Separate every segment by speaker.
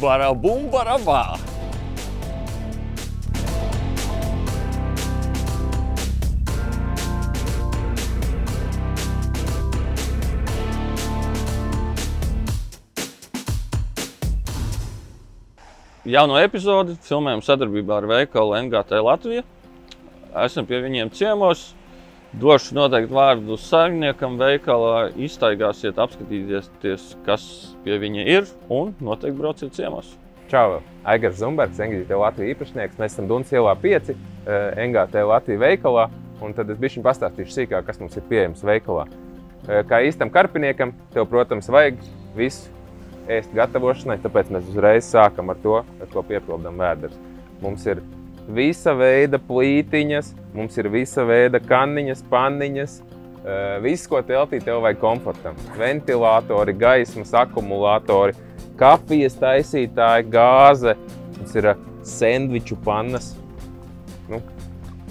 Speaker 1: Barabā! Jauno epizodi filmējam sadarbībā ar veikalu NGT Latviju. Esam pie viņiem ciemos. Došu noteikti vārdu saimniekam veikalā, iztaigāsiet, apskatīties, kas pie viņa ir un noteikti brauciet ciemos.
Speaker 2: Čau, Aigars Zumbergs, NGT Latvijas īpašnieks. Mēs esam Dunas ielā 5, NGT Latvijas veikalā. Un tad es bišķiņ pastāstīšu sīkāk, kas mums ir pieejams veikalā. Eh, Kā īstam karpiniekam, tev, protams, vajag visu ēst gatavošanai, tāpēc mēs uzreiz sākam ar to, ar ko piepildām vēders. Mums ir visa veida plītiņas, mums ir visa veida kanniņas, panniņas. eh, Viss, ko teltī, tev vajag komfortam. Ventilatori, gaismas, akumulatori, kafijas taisītāji, gāze, mums ir eh, sandviču pannas. Nu,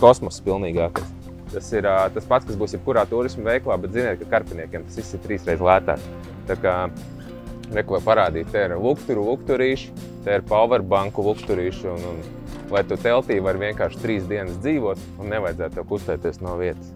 Speaker 2: kosmos pilnīgākais. Tas ir ā, tas pats, kas būs jebkurā turisma veiklā, bet ziniet, ka karpiniekiem tas viss ir trīs reizes lētāk. Tā kā neko parādīt, te ir lukturu lukturīši, te ir powerbanku lukturīši, un, un lai tu teltī var vienkārši trīs dienas dzīvot un nevajadzētu tev kustēties no vietas.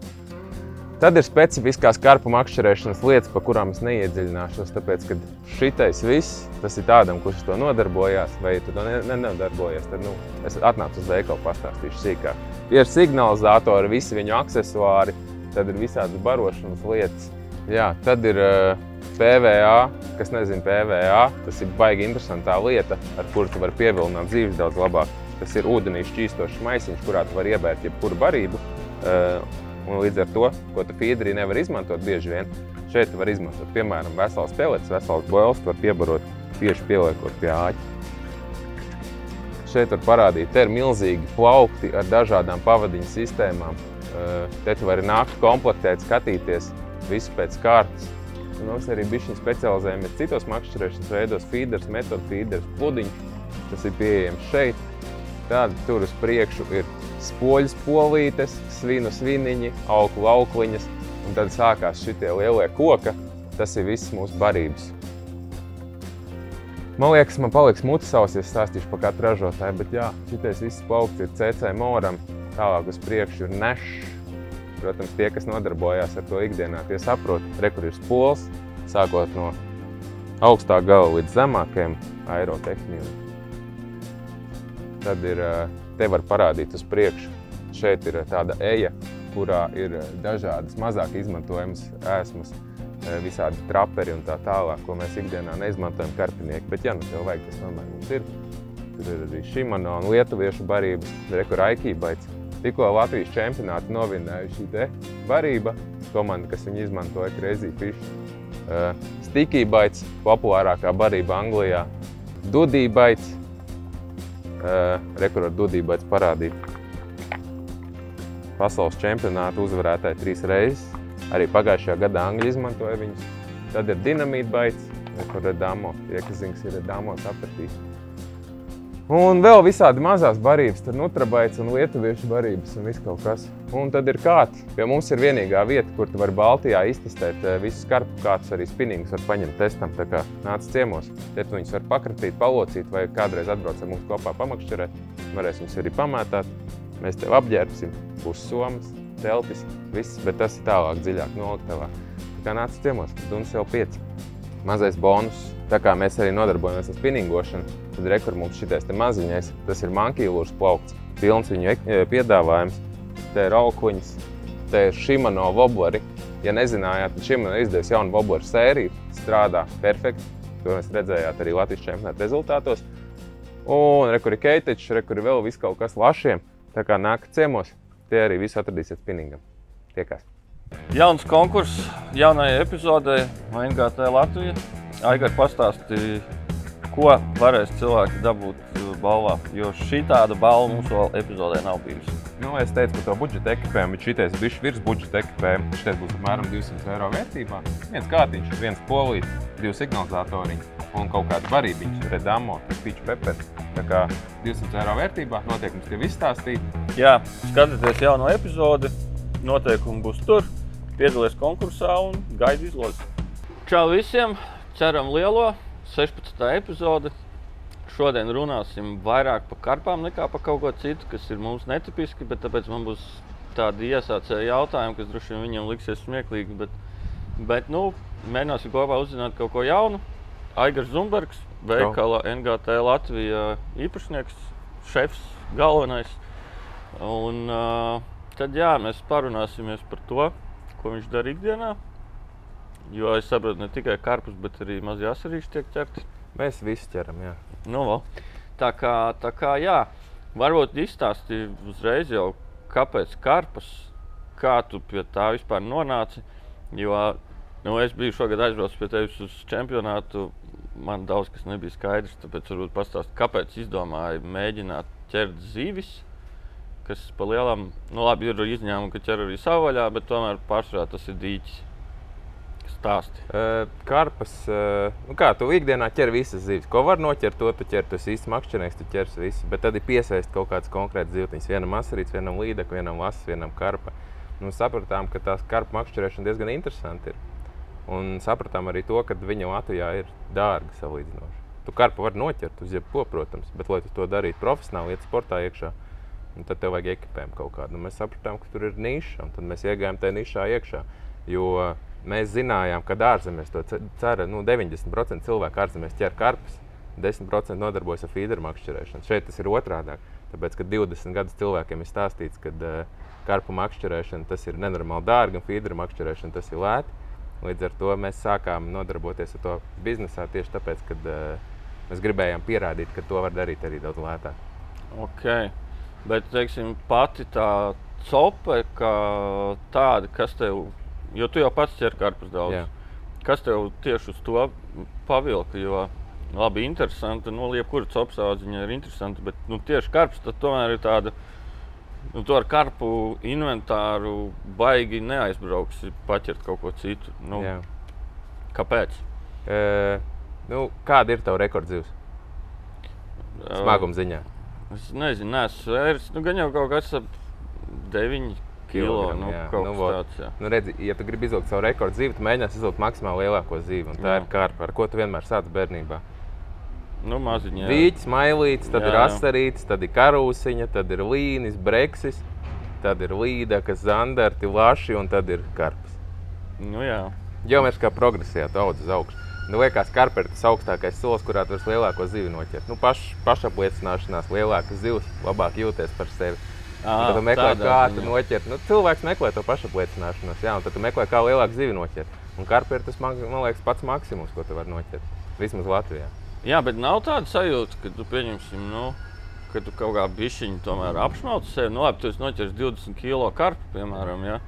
Speaker 2: Tad ir specifiskās karpu makšķerēšanas lietas, par kurām es neiedziļināšos, tāpēc, ka šitais viss, tas ir tādam, kurš to nodarbojās, vai tu to ne- ne- nedarbojies, tad nu, es atnācu uz veikalu pastāstīšu sīkāk. Ir signalizatori, visi viņu aksesuāri, tad ir visādas barošanas lietas. Jā, tad ir uh, PVA, kas nezina PVA, tas ir baigi interesantā lieta, ar kuru tu vari pievilināt dzīves daudz labāk. Tas ir ūdenī šķīstošs maisiņš, kurā tu vari iebērt jebkuru barību. Uh, un līdz ar to, ko tu feederī nevar izmantot bieži vien, šeit tu vari izmantot, piemēram, vesels pelets, vesels boils, tu vari piebarot tieši pieliekot pie āķa. Šeit var parādīt, te ir milzīgi plaukti ar dažādām pavadiņu sistēmām. Eh, Te tu vari nākt komplektēt, skatīties visu pēc kārtas. Un Mēs arī bišķiņ specializējamies citos makšķerēšanas veidos, feeders, metodu feeders, pludiņš. Tas ir pieejams šeit. Tad tur uz priekšu ir spoļu polītes, svinu sviniņi, augu aukliņas. Un tad sākās šitie lielie koki. Tas ir viss mūsu barības. Man liekas, man paliks mutes ja es stāstīšu par katru ražotāju, bet jā, šitais viss plaukts ir CC moram, tālāk uz priekšu ir nešs. Protams, tie, kas nodarbojās ar to ikdienā, tie saprot, re, kur ir spols, sākot no augstā gala līdz zemākajam aerotehnikam. Tad ir, eh, te var parādīt uz priekšu. Šeit ir tāda eja, kurā ir eh, dažādas mazāk izmantojamas ēsmas, eh, visādi traperi un tā tālāk, ko mēs ikdienā neizmantojam karpinieki. Bet, ja nu tev vajag, tas tomēr mums ir. Tur ir arī Šimano un Lietuviešu barības, rekur Aikībaits. Tikko Latvijas čempionāti novinēja šī te barība, komanda, kas viņu izmantoja Crazy Fish. Uh, Stikībaits, populārākā barība Anglijā. Dudībaits, rekur ar Dudībaits parādīt. Pasaules čempionāta uzvarētāji trīs reizes. Arī pagājušajā gadā Angļi izmantoja viņus. Tad ir kur damo. Tie, kas zina, kas ir damo, sapratīs. Un vēl visādi mazās barības, tur nutrabaits un lietuviešu barības un viss kaut kas. Un tad ir kāds. Pie mums ir vienīgā vieta, kur tu vari Baltijā iztestēt eh, visus karpu, kāds arī spinningus var paņemt testam. Tā kā nāc ciemos. Te tu viņus var pakratīt, palocīt vai kādreiz atbrauc ar mums kopā pamakšķerēt. Varēs viņus arī pamētāt. Mēs tev apģērbsim, būs somas, teltis, viss, bet tas ir tālāk, dziļāk noliktavā. Tā kā nāc ciemos, Dunas jau 5. Mazais bonus. Tā kā mēs arī nodarbojamies ar spinningošanu, tad rekur mums šitais te maziņais, tas ir mankīlūrs plaukts, pilns viņu e, piedāvājums. Te ir aukliņas, te ir Shimano wobleri. Ja nezinājāt, tad Shimano izdevusi jaunu wobleru sēriju, strādā perfekti. To mēs redzējāt arī Latvijas čempionāta rezultātos. Un rekur ir keitečs, rekur ir vēl viss kaut kas lašiem. Tā kā nākat ciemos, tie arī visu atradīsiet spinningam. Tiekās!
Speaker 1: Jauns konkurss jaunajai epizodei NGT Latvija. Aigar pastāstīja, ko varēs cilvēki dabūt uh, balvā, jo šī tāda balva mums vēl epizodē nav bijusi.
Speaker 2: Nu, es teicu par to budžeta ekipējumu, bet šitais ir bijis virs budžeta ekipējuma. Šis būs apmēram 200 eiro vērtībā. Viens kārtiņš, viens polīts, divi signalizatoriņi un kaut kāda barībiņa, redamo, piču peperi. Tā kā 200 eiro vērtībā notiek mums tie izstāstīt.
Speaker 1: Jā, skatieties jauno epizodi, noteikumi būs tur, piedalieties konkursā un gaidi izlozi. Čau visiem! Ceram lielo 16. epizodi. šodien runāsim vairāk par karpām nekā par kaut ko citu, kas ir mums netipiski. Tāpēc man būs tādi iesācēji jautājumi, kas droši vien viņiem liksies smieklīgi. Bet, bet nu, mēģināsim kopā uzzināt kaut ko jaunu. Aigars Zunbergs, veikala NGT Latvija īpašnieks, šefs, galvenais. Un, uh, tad jā, mēs parunāsimies par to, ko viņš dara ikdienā. Jo es saprotu, ne tikai karpus, bet arī mazie asarīši tiek ķerti.
Speaker 2: Mēs visi ķeram, jā.
Speaker 1: Nu, vēl. tā kā, tā kā jā, varbūt izstāstīja uzreiz jau, kāpēc karpas, kā tu pie tā vispār nonāci. Jo nu, es biju šogad aizbraucis pie tevis uz čempionātu. Man daudz kas nebija skaidrs, tāpēc varbūt pastāstīt, kāpēc izdomāji mēģināt ķert zivis. Kas pa lielam, nu labi, ir izņēmumi, ka ķer arī savvaļā, bet tomēr pārsvarā tas ir dīķis. Stāsti.
Speaker 2: Karpas, nu kā tu ikdienā ķer visas zivis. Ko var noķert, to tu ķer. Tas īsts makšķernieks, tu ķers visu. Bet tad ir piesaistīts kaut kāds konkrēts zivtiņš. Vienam asarīts, vienam līdekam, vienam lasas, vienam karpa. Nu, sapratām, ka tās karpa makšķerēšana diezgan interesanti ir. Un sapratām arī to, ka viņa Latvijā ir dārga salīdzinoši. Tu karpu var noķert uz jebko, protams, bet, lai tu to darītu profesionāli, iet sportā iekšā, tad tev vajag ekipējumu kaut kādu. Un mēs sapratām, ka tur ir niša, un tad mēs iegājām tajā nišā iekšā. Jo mēs zinājām, ka ārzemēs to cer nu, 90% cilvēku ārzemēs ķer karpes, 10% nodarbojas ar feederu makšķerēšanu. Šeit tas ir otrādi. Tāpēc, ka 20 gadus cilvēkiem ir stāstīts, ka uh, karpu makšķerēšana tas ir nenormāli dārgi un feederu makšķerēšana tas ir lēti. Līdz ar to mēs sākām nodarboties ar to biznesā tieši tāpēc, ka uh, mēs gribējām pierādīt, ka to var darīt arī daudz lētāk.
Speaker 1: Okay. Bet, teiksim, pati tā copa, kā tāda, kas tev, jo tu jau pats ķer karpus daudz,
Speaker 2: Jā.
Speaker 1: kas tev tieši uz to pavilka? Jo, labi, interesanti, nu, jebkura copas audziņa ir interesanta, bet nu, tieši karps tomēr ir tāda. Nu, to ar karpu inventāru baigi neaizbrauks, paķert kaut ko citu. Nu,
Speaker 2: Jā.
Speaker 1: kāpēc?
Speaker 2: Uh, nu, kāda ir tava rekordzivs? Smaguma ziņā.
Speaker 1: Es nezinu, neesmu vērts. Nu, gan jau kaut kas ap 9 kilo. Nu,
Speaker 2: jā.
Speaker 1: kaut
Speaker 2: Nu,
Speaker 1: kas tāds.
Speaker 2: Nu, redzi, ja tu gribi izvilkt savu rekordu zīvi, tad mēģināsi izvilkt maksimāli lielāko zīvi. un Tā
Speaker 1: Jā.
Speaker 2: ir kārta, ar ko tu vienmēr sāc bērnībā.
Speaker 1: Nu, maziņā.
Speaker 2: Dīķis, mailītis, tad
Speaker 1: Jā,
Speaker 2: ir asarītis, tad ir karūsiņa, tad ir līnis, breksis, tad ir līdaka, zandarti, laši un tad ir karps.
Speaker 1: Nu, jā.
Speaker 2: Geometriskā progresijā tu audz uz augšu. Nu, liekas, karpa ir tas augstākais solis, kurā tu vari lielāko zivi noķert. Nu, paš, pašapliecināšanās, lielākas zivs, labāk jūties par sevi. Un Tad meklē, kā tu
Speaker 1: ziņā.
Speaker 2: noķert. Nu, cilvēks meklē to pašapliecināšanos, jā, un tad tu meklē, kā lielāku zivi noķert. Un karpa ir tas, man liekas, pats maksimums, ko tu vari noķert. Vismaz Latvijā.
Speaker 1: jā, bet nav tāda sajūta, ka tu pieņemsim, nu, ka tu kaut kā bišķiņu tomēr apšmauc sevi. Nu, labi, tu esi noķers 20 kilo karpu, piemēram, jā.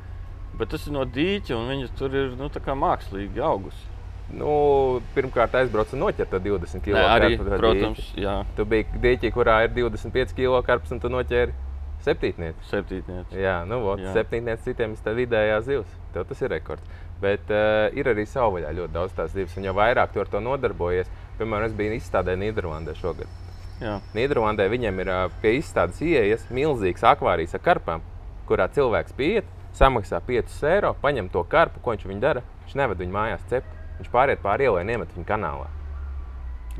Speaker 1: Bet tas ir no dīķa, un viņas tur ir nu, tā kā mākslīgi augusi.
Speaker 2: Nu, pirmkārt, aizbraucu un noķert to 20 kg.
Speaker 1: Nē, arī, protams, jā,
Speaker 2: Tu biji dīķī, kurā ir 25 kg karps, un tu noķēri septītnieci.
Speaker 1: septītnieci.
Speaker 2: Jā, nu, vot,
Speaker 1: Jā.
Speaker 2: septītnieci citiem ir tā vidējā zivs. Tev tas ir rekords. Bet uh, ir arī savvaļā ļoti daudz tās zivs, un jo vairāk tu ar to nodarbojies, piemēram, es biju izstādē Nīderlandē šogad.
Speaker 1: Jā.
Speaker 2: Nīderlandē viņiem ir ā, pie izstādes ieejas milzīgs akvārijas ar karpām, kurā cilvēks pieiet, samaksā 5 eiro, paņem to karpu, ko viņš viņu dara. Viņš neved viņu mājās cept. Viņš pāriet pāri ielai un iemet viņu kanālā.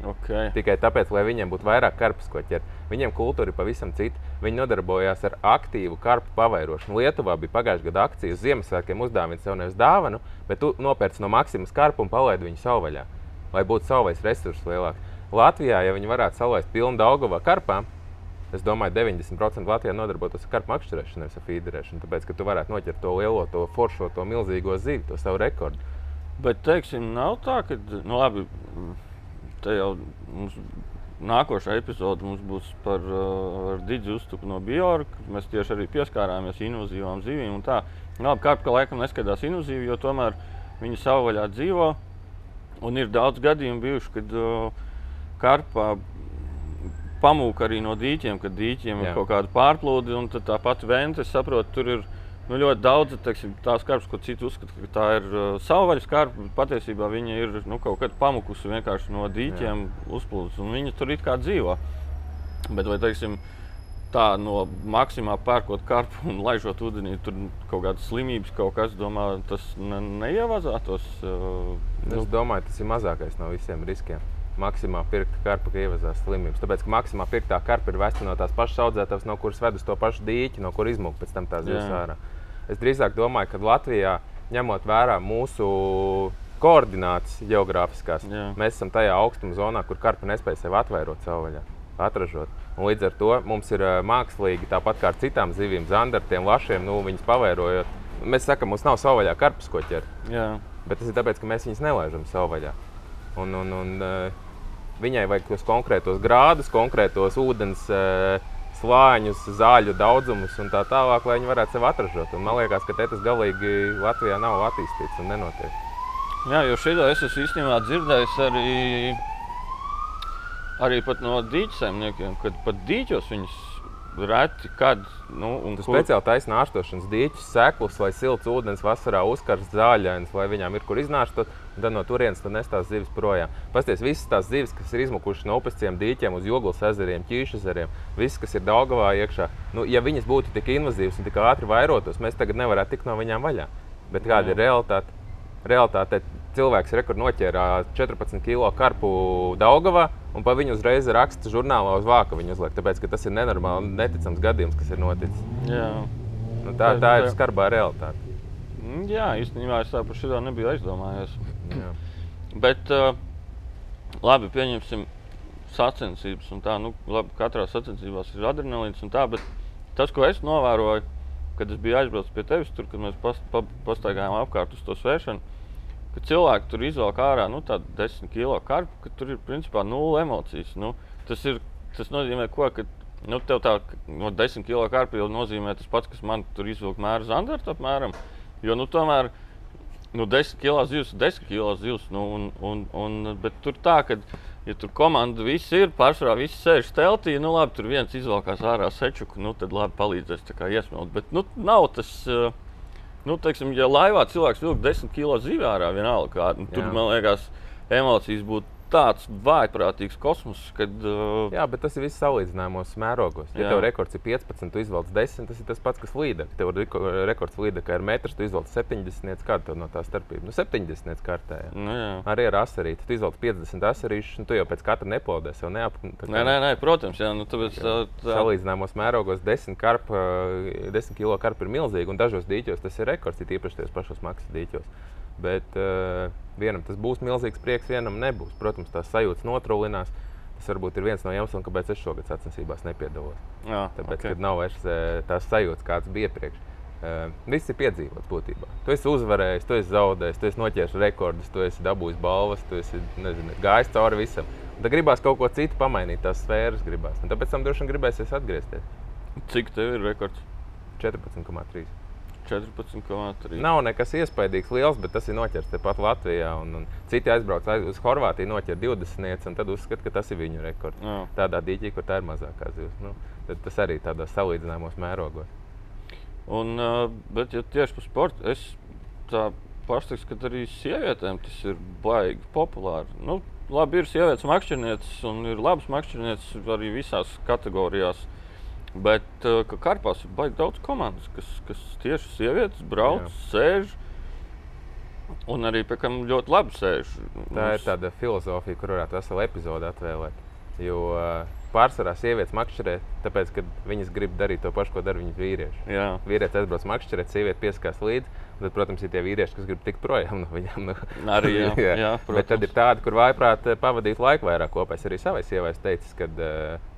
Speaker 1: Okay.
Speaker 2: Tikai tāpēc, lai viņiem būtu vairāk karpus, ko ķert. Viņiem kultūra ir pavisam cita. Viņi nodarbojās ar aktīvu karpu pavairošanu. Lietuvā bija pagājušā gada akcija uz Ziemassvētkiem uzdāvināt sev nevis dāvanu, bet tu nopērci no maksimas karpu un palaidi viņu savvaļā, lai būtu savvaļas resursi lielāki. Latvijā, ja viņi varētu salaist pilnu Daugavā karpām, es domāju, 90% Latvijā nodarbotos ar karpu makšķerēšanu, nevis ar feederēšanu. Tāpēc, ka tu varētu noķert to lielo, to foršo, to milzīgo zivi, to savu rekordu.
Speaker 1: Bet, teiksim, nav tā, ka, nu, labi, te jau mums nākošā epizode mums būs par uh, Digita uztupu no Bjorka. Mēs tieši arī pieskārāmies invazīvām zivīm. tā. Labi, kāpēc laikam neskatās invazīvi, jo tomēr viņi savvaļā dzīvo. Un ir daudz gadījumu bijuši, kad uh, karpā pamūka arī no dīķiem, kad dīķiem
Speaker 2: Jā.
Speaker 1: ir kaut kāda pārplūde. Un tā pati vente, es saprotu, tur ir nu, ļoti daudz teiksim, tās karpas, ko citi uzskata, ka tā ir uh, savvaļas karpa. Patiesībā viņa ir nu, kaut kad pamukusi vienkārši no dīķiem uzplūdes, un viņa tur it kā dzīvo. Bet vai teiksim, tā no maksimā pērkot karpu un laižot ūdenī, tur kaut kādas slimības, kaut kas, domā, tas ne, neievazātos. Uh,
Speaker 2: Nu, es domāju, tas ir mazākais no visiem riskiem. maksimā pirkta karpa, ka ievazās slimības. Tāpēc, ka maksimā pirktā karpa ir vesta no tās pašas audzētavas, no kuras ved uz to pašu dīķi, no kuras izmūka pēc tam tā zivs
Speaker 1: Jā.
Speaker 2: Es drīzāk domāju, ka Latvijā, ņemot vērā mūsu koordinācijas geogrāfiskās,
Speaker 1: Jā.
Speaker 2: mēs esam tajā augstuma zonā, kur karpa nespēja sevi atvairot savvaļā, atražot. Un līdz ar to mums ir mākslīgi, tāpat kā ar citām zivīm, zandartiem, lašiem, nu, viņas pavairojot. Mēs sakām, mums nav savvaļā karpas, ko ķert.
Speaker 1: Jā,
Speaker 2: Bet tas ir tāpēc, ka mēs viņus nelaižam savvaļā. Un, un, un, viņai vajag tos konkrētos grādus, konkrētos ūdens uh, slāņus, zāļu daudzumus un tā tālāk, lai viņi varētu sevi atražot. Un man liekas, ka tas galīgi Latvijā nav attīstīts un nenotiek.
Speaker 1: Jā jo šito es esmu īstenībā dzirdējis arī, arī no dīķaimniekiem, kad pat dīķos viņus reti kad. Nu, un
Speaker 2: Tu
Speaker 1: kur-
Speaker 2: speciāli taisni ārstošanas dīķus, seklus vai silts ūdens vasarā uzkarst zāļains, lai viņām ir kur iznāstot, un tad no turienes tu nes tās zivis projām. Pasties, visas tās zivis, kas ir izmukušas no upesciem dīķiem uz Joglas ezeriem, Ķīšas ezeriem, visas, kas ir Daugavā iekšā, nu, ja viņas būtu tik invazīvas un tik ātri vairotos, mēs tagad nevarētu tikt no viņām vaļā. Bet kāda ir realitāte? Realitāte cilvēks rekord noķēra 14 kg karpu Daugavā un pa viņu uzreiz raksta žurnālā uz vāka viņu uzliek, tāpēc, tas ir nenormāli neticams gadījums, kas ir noticis.
Speaker 1: Jā.
Speaker 2: Nu, tā,
Speaker 1: Tā-
Speaker 2: ir skarbā realitāte.
Speaker 1: Mm, Jā, īstenībā es par šo nebiju aizdomājies.
Speaker 2: Jā.
Speaker 1: Bet, uh, labi, pieņemsim sacensības. Tā, nu, labi, katrā sacensībā ir adrenalīns un tā, bet tas, ko es novēroju, kad es biju aizbraucis pie tevis, tur, kad mēs pas, pa, pastaigājām apkārt uz to svēršanu, ka cilvēki tur izvelk ārā nu, tādu 10 kg karpu, ka tur ir principā nulle emocijas. Nu, tas, ir, tas nozīmē, ko, ka nu, tev tā no 10 kg karpa jau nozīmē tas pats, kas man tur izvilkt mēra zandarta apmēram. Jo nu, tomēr nu, 10 kg zivs, 10 kg zivs. Nu, un, un, un, bet tur tā, ka, ja tur komanda viss ir, pārsvarā viss sēž teltī, nu labi, tur viens izvelkās ārā sečuku, nu tad labi palīdzēs iesmelt. Bet nu, nav tas. uh, Nu, teiksim, ja laivā cilvēks vilk 10 kg zivs ārā, vienalga kāda, nu, tur man liekas, emocijas būtu tāds vājprātīgs kosmos, kad. Uh,
Speaker 2: Jā, bet tas ir viss salīdzinājumos mērogos. Ja
Speaker 1: Jā.
Speaker 2: tev rekords ir 15, tu izvelc 10, tas ir tas pats, kas līdeka. Tev reko- rekords līdeka ir metrs, tu izvelc 70, kāda no tā starpība? Nu, 70 kārtē. Jā.
Speaker 1: nu, jā.
Speaker 2: Arī ar asarīti. Tu izvelc 50 asarīšus, un tu jau pēc katra neplodēs. Jau neap, kā
Speaker 1: Nē, nē, nē, protams, jā, nu, tāpēc tā, tā,
Speaker 2: Salīdzinājumos mērogos 10, karpa, 10 kg karpa ir milzīgi, un dažos dīķos tas ir rekords, ir īpaši tajos pašos maksas dīķos. Bet uh, vienam tas būs milzīgs prieks, vienam nebūs. Protams, tās sajūtas notrūlinās. Tas varbūt ir viens no iemesliem, kāpēc es šogad sacensībās nepiedalos.
Speaker 1: jā,
Speaker 2: Tāpēc,
Speaker 1: okay.
Speaker 2: kad nav vairs eh, tās sajūtas, kādas bija iepriekš. Uh, viss ir piedzīvots būtībā. Tu esi uzvarējis, tu esi zaudējis, tu esi noķēris rekordus, tu esi dabūjis balvas, tu esi nezinu, gājis cauri visam. Un Tad gribās kaut ko citu pamainīt, tās sfēras gribās. Un tāpēc tam droši vien gribēsies atgriezties.
Speaker 1: Cik tev ir rekords?
Speaker 2: 14,3.
Speaker 1: 14,3.
Speaker 2: Nav nekas iespaidīgs, liels, bet tas ir noķerts tepat Latvijā. Un, un citi aizbrauc aiz, uz Horvātiju, noķer 20, un tad uzskata, ka tas ir viņu rekords.
Speaker 1: Jā.
Speaker 2: Tādā dīķī, kur tā ir mazākā zivs. Nu, tas arī tādos salīdzinājumos mērogos.
Speaker 1: Un, uh, bet, ja tieši par sportu, es tā pašsaktu, ka arī sievietēm tas ir baigi populāri. Nu, labi, ir sievietes makšķernieces un ir labas makšķernieces arī visās kategorijās. Bet uh, ka karpās ir baigi daudz komandas, kas, kas tieši sievietes brauc,
Speaker 2: Jā.
Speaker 1: sēž. Un arī pie kam ļoti labi sēž.
Speaker 2: Tā ir tāda filozofija, kur varētu veselu epizodu atvēlēt. Jo uh, pārsvarā sievietes makšķerē, tāpēc, ka viņas grib darīt to pašu, ko dara viņas vīrieši.
Speaker 1: Jā,
Speaker 2: Vīrietis aizbrauc makšķerēt, sieviete piesakās līdzi. Tad, protams, ir tie vīrieši, kas grib tikt projām no viņiem. Nu,
Speaker 1: Arī, jā, jā,
Speaker 2: Bet tad ir
Speaker 1: protams.
Speaker 2: tādi, kur vājprāt eh, pavadīt laiku vairāk kopā. Es arī savai sievai teicu, ka,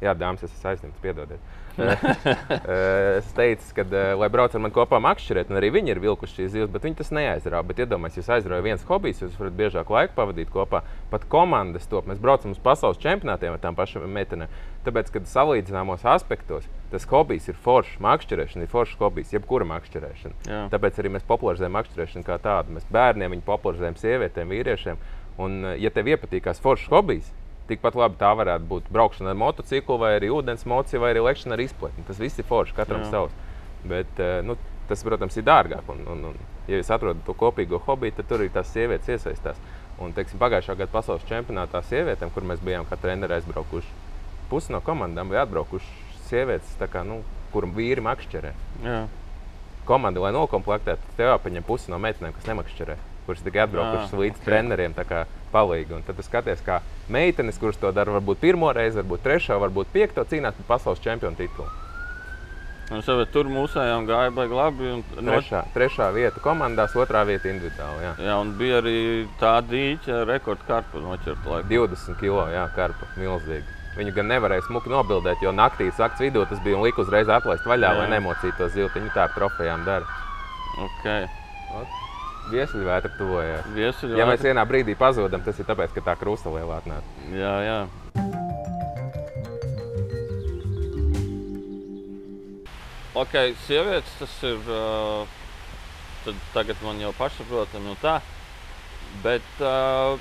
Speaker 2: jā, dāmas, es esmu aizņemts, piedodiet. Eh, es teicu, ka, lai brauc ar mani kopā makšķerēt, un arī viņi ir vilkuši šīs zivs, bet viņi tas neaizrauja. Bet iedomājieties, jūs aizraujat viens hobijs, jūs varat biežāk laiku pavadīt kopā. Pat komandas top. Mēs braucam uz pasaules čempionātiem ar tām pašām meitenēm. Tāpēc, kad salīdzināmos aspektos, tas hobijs ir foršs. Makšķerēšana ir foršs hobijs, jebkura makšķerēšana.
Speaker 1: Jā.
Speaker 2: Tāpēc arī mēs popularizējam makšķerēšanu kā tādu. Mēs bērniem viņu popularizējam, sievietēm, vīriešiem. Un, eh, ja tev iepatīkās foršs hobijs, tikpat labi tā varētu būt braukšana ar motociklu, vai arī ūdens moci, vai arī lekšana ar izpletni. Tas viss ir forši, katram
Speaker 1: Jā.
Speaker 2: savs. Bet, eh, nu, tas, protams, ir dārgāk. Un, un, un, ja jūs atrodat to kopīgo hobiju, tad tur arī tās sievietes iesaistās. Un, teiksim, pagājušā gada pasaules čempionātā sievietēm, kur mēs bijām kā treneri aizbraukuši, pusi no komandām bija atbraukuši sievietes, kā, nu, kur vīri makšķerē
Speaker 1: jā.
Speaker 2: komanda, lai nokomplektētu, tev jāpaņem pusi no meitenēm, kas nemakšķerē. Kurš tikai atbraukušas
Speaker 1: Ah,
Speaker 2: līdz
Speaker 1: ok.
Speaker 2: treneriem, tā kā palīgi. Un tad tu skaties, kā meitenes, kuras to dara varbūt pirmo reizi, varbūt trešo, varbūt piekto, cīnās par pasaules čempionu titulu.
Speaker 1: Un savu, tur mūsējām gāja baigi labi. Un, no,
Speaker 2: Trešā, trešā vieta komandās, otrā vieta individuāli. Jā.
Speaker 1: jā, un bija arī tā dīķa rekordkarpa noķerta laikā.
Speaker 2: 20 kilo, jā, karpa, milzīgi. Viņu gan nevarēja smuki nobildēt, jo naktī sakts vidū tas bija un lika uzreiz atlaist vaļā,
Speaker 1: Jā.
Speaker 2: lai nemocītu to zilti. Viņi tā ar trofejām dara.
Speaker 1: Okay.
Speaker 2: Viesuļvētra tuvojās.
Speaker 1: Viesuļi
Speaker 2: Ja mēs vienā brīdī pazudām, tas ir tāpēc, ka tā krusta lielā atnāca.
Speaker 1: Jā, jā. Ok, sievietes tas ir. Uh, tagad man jau pašsaprotami un tā. Bet uh,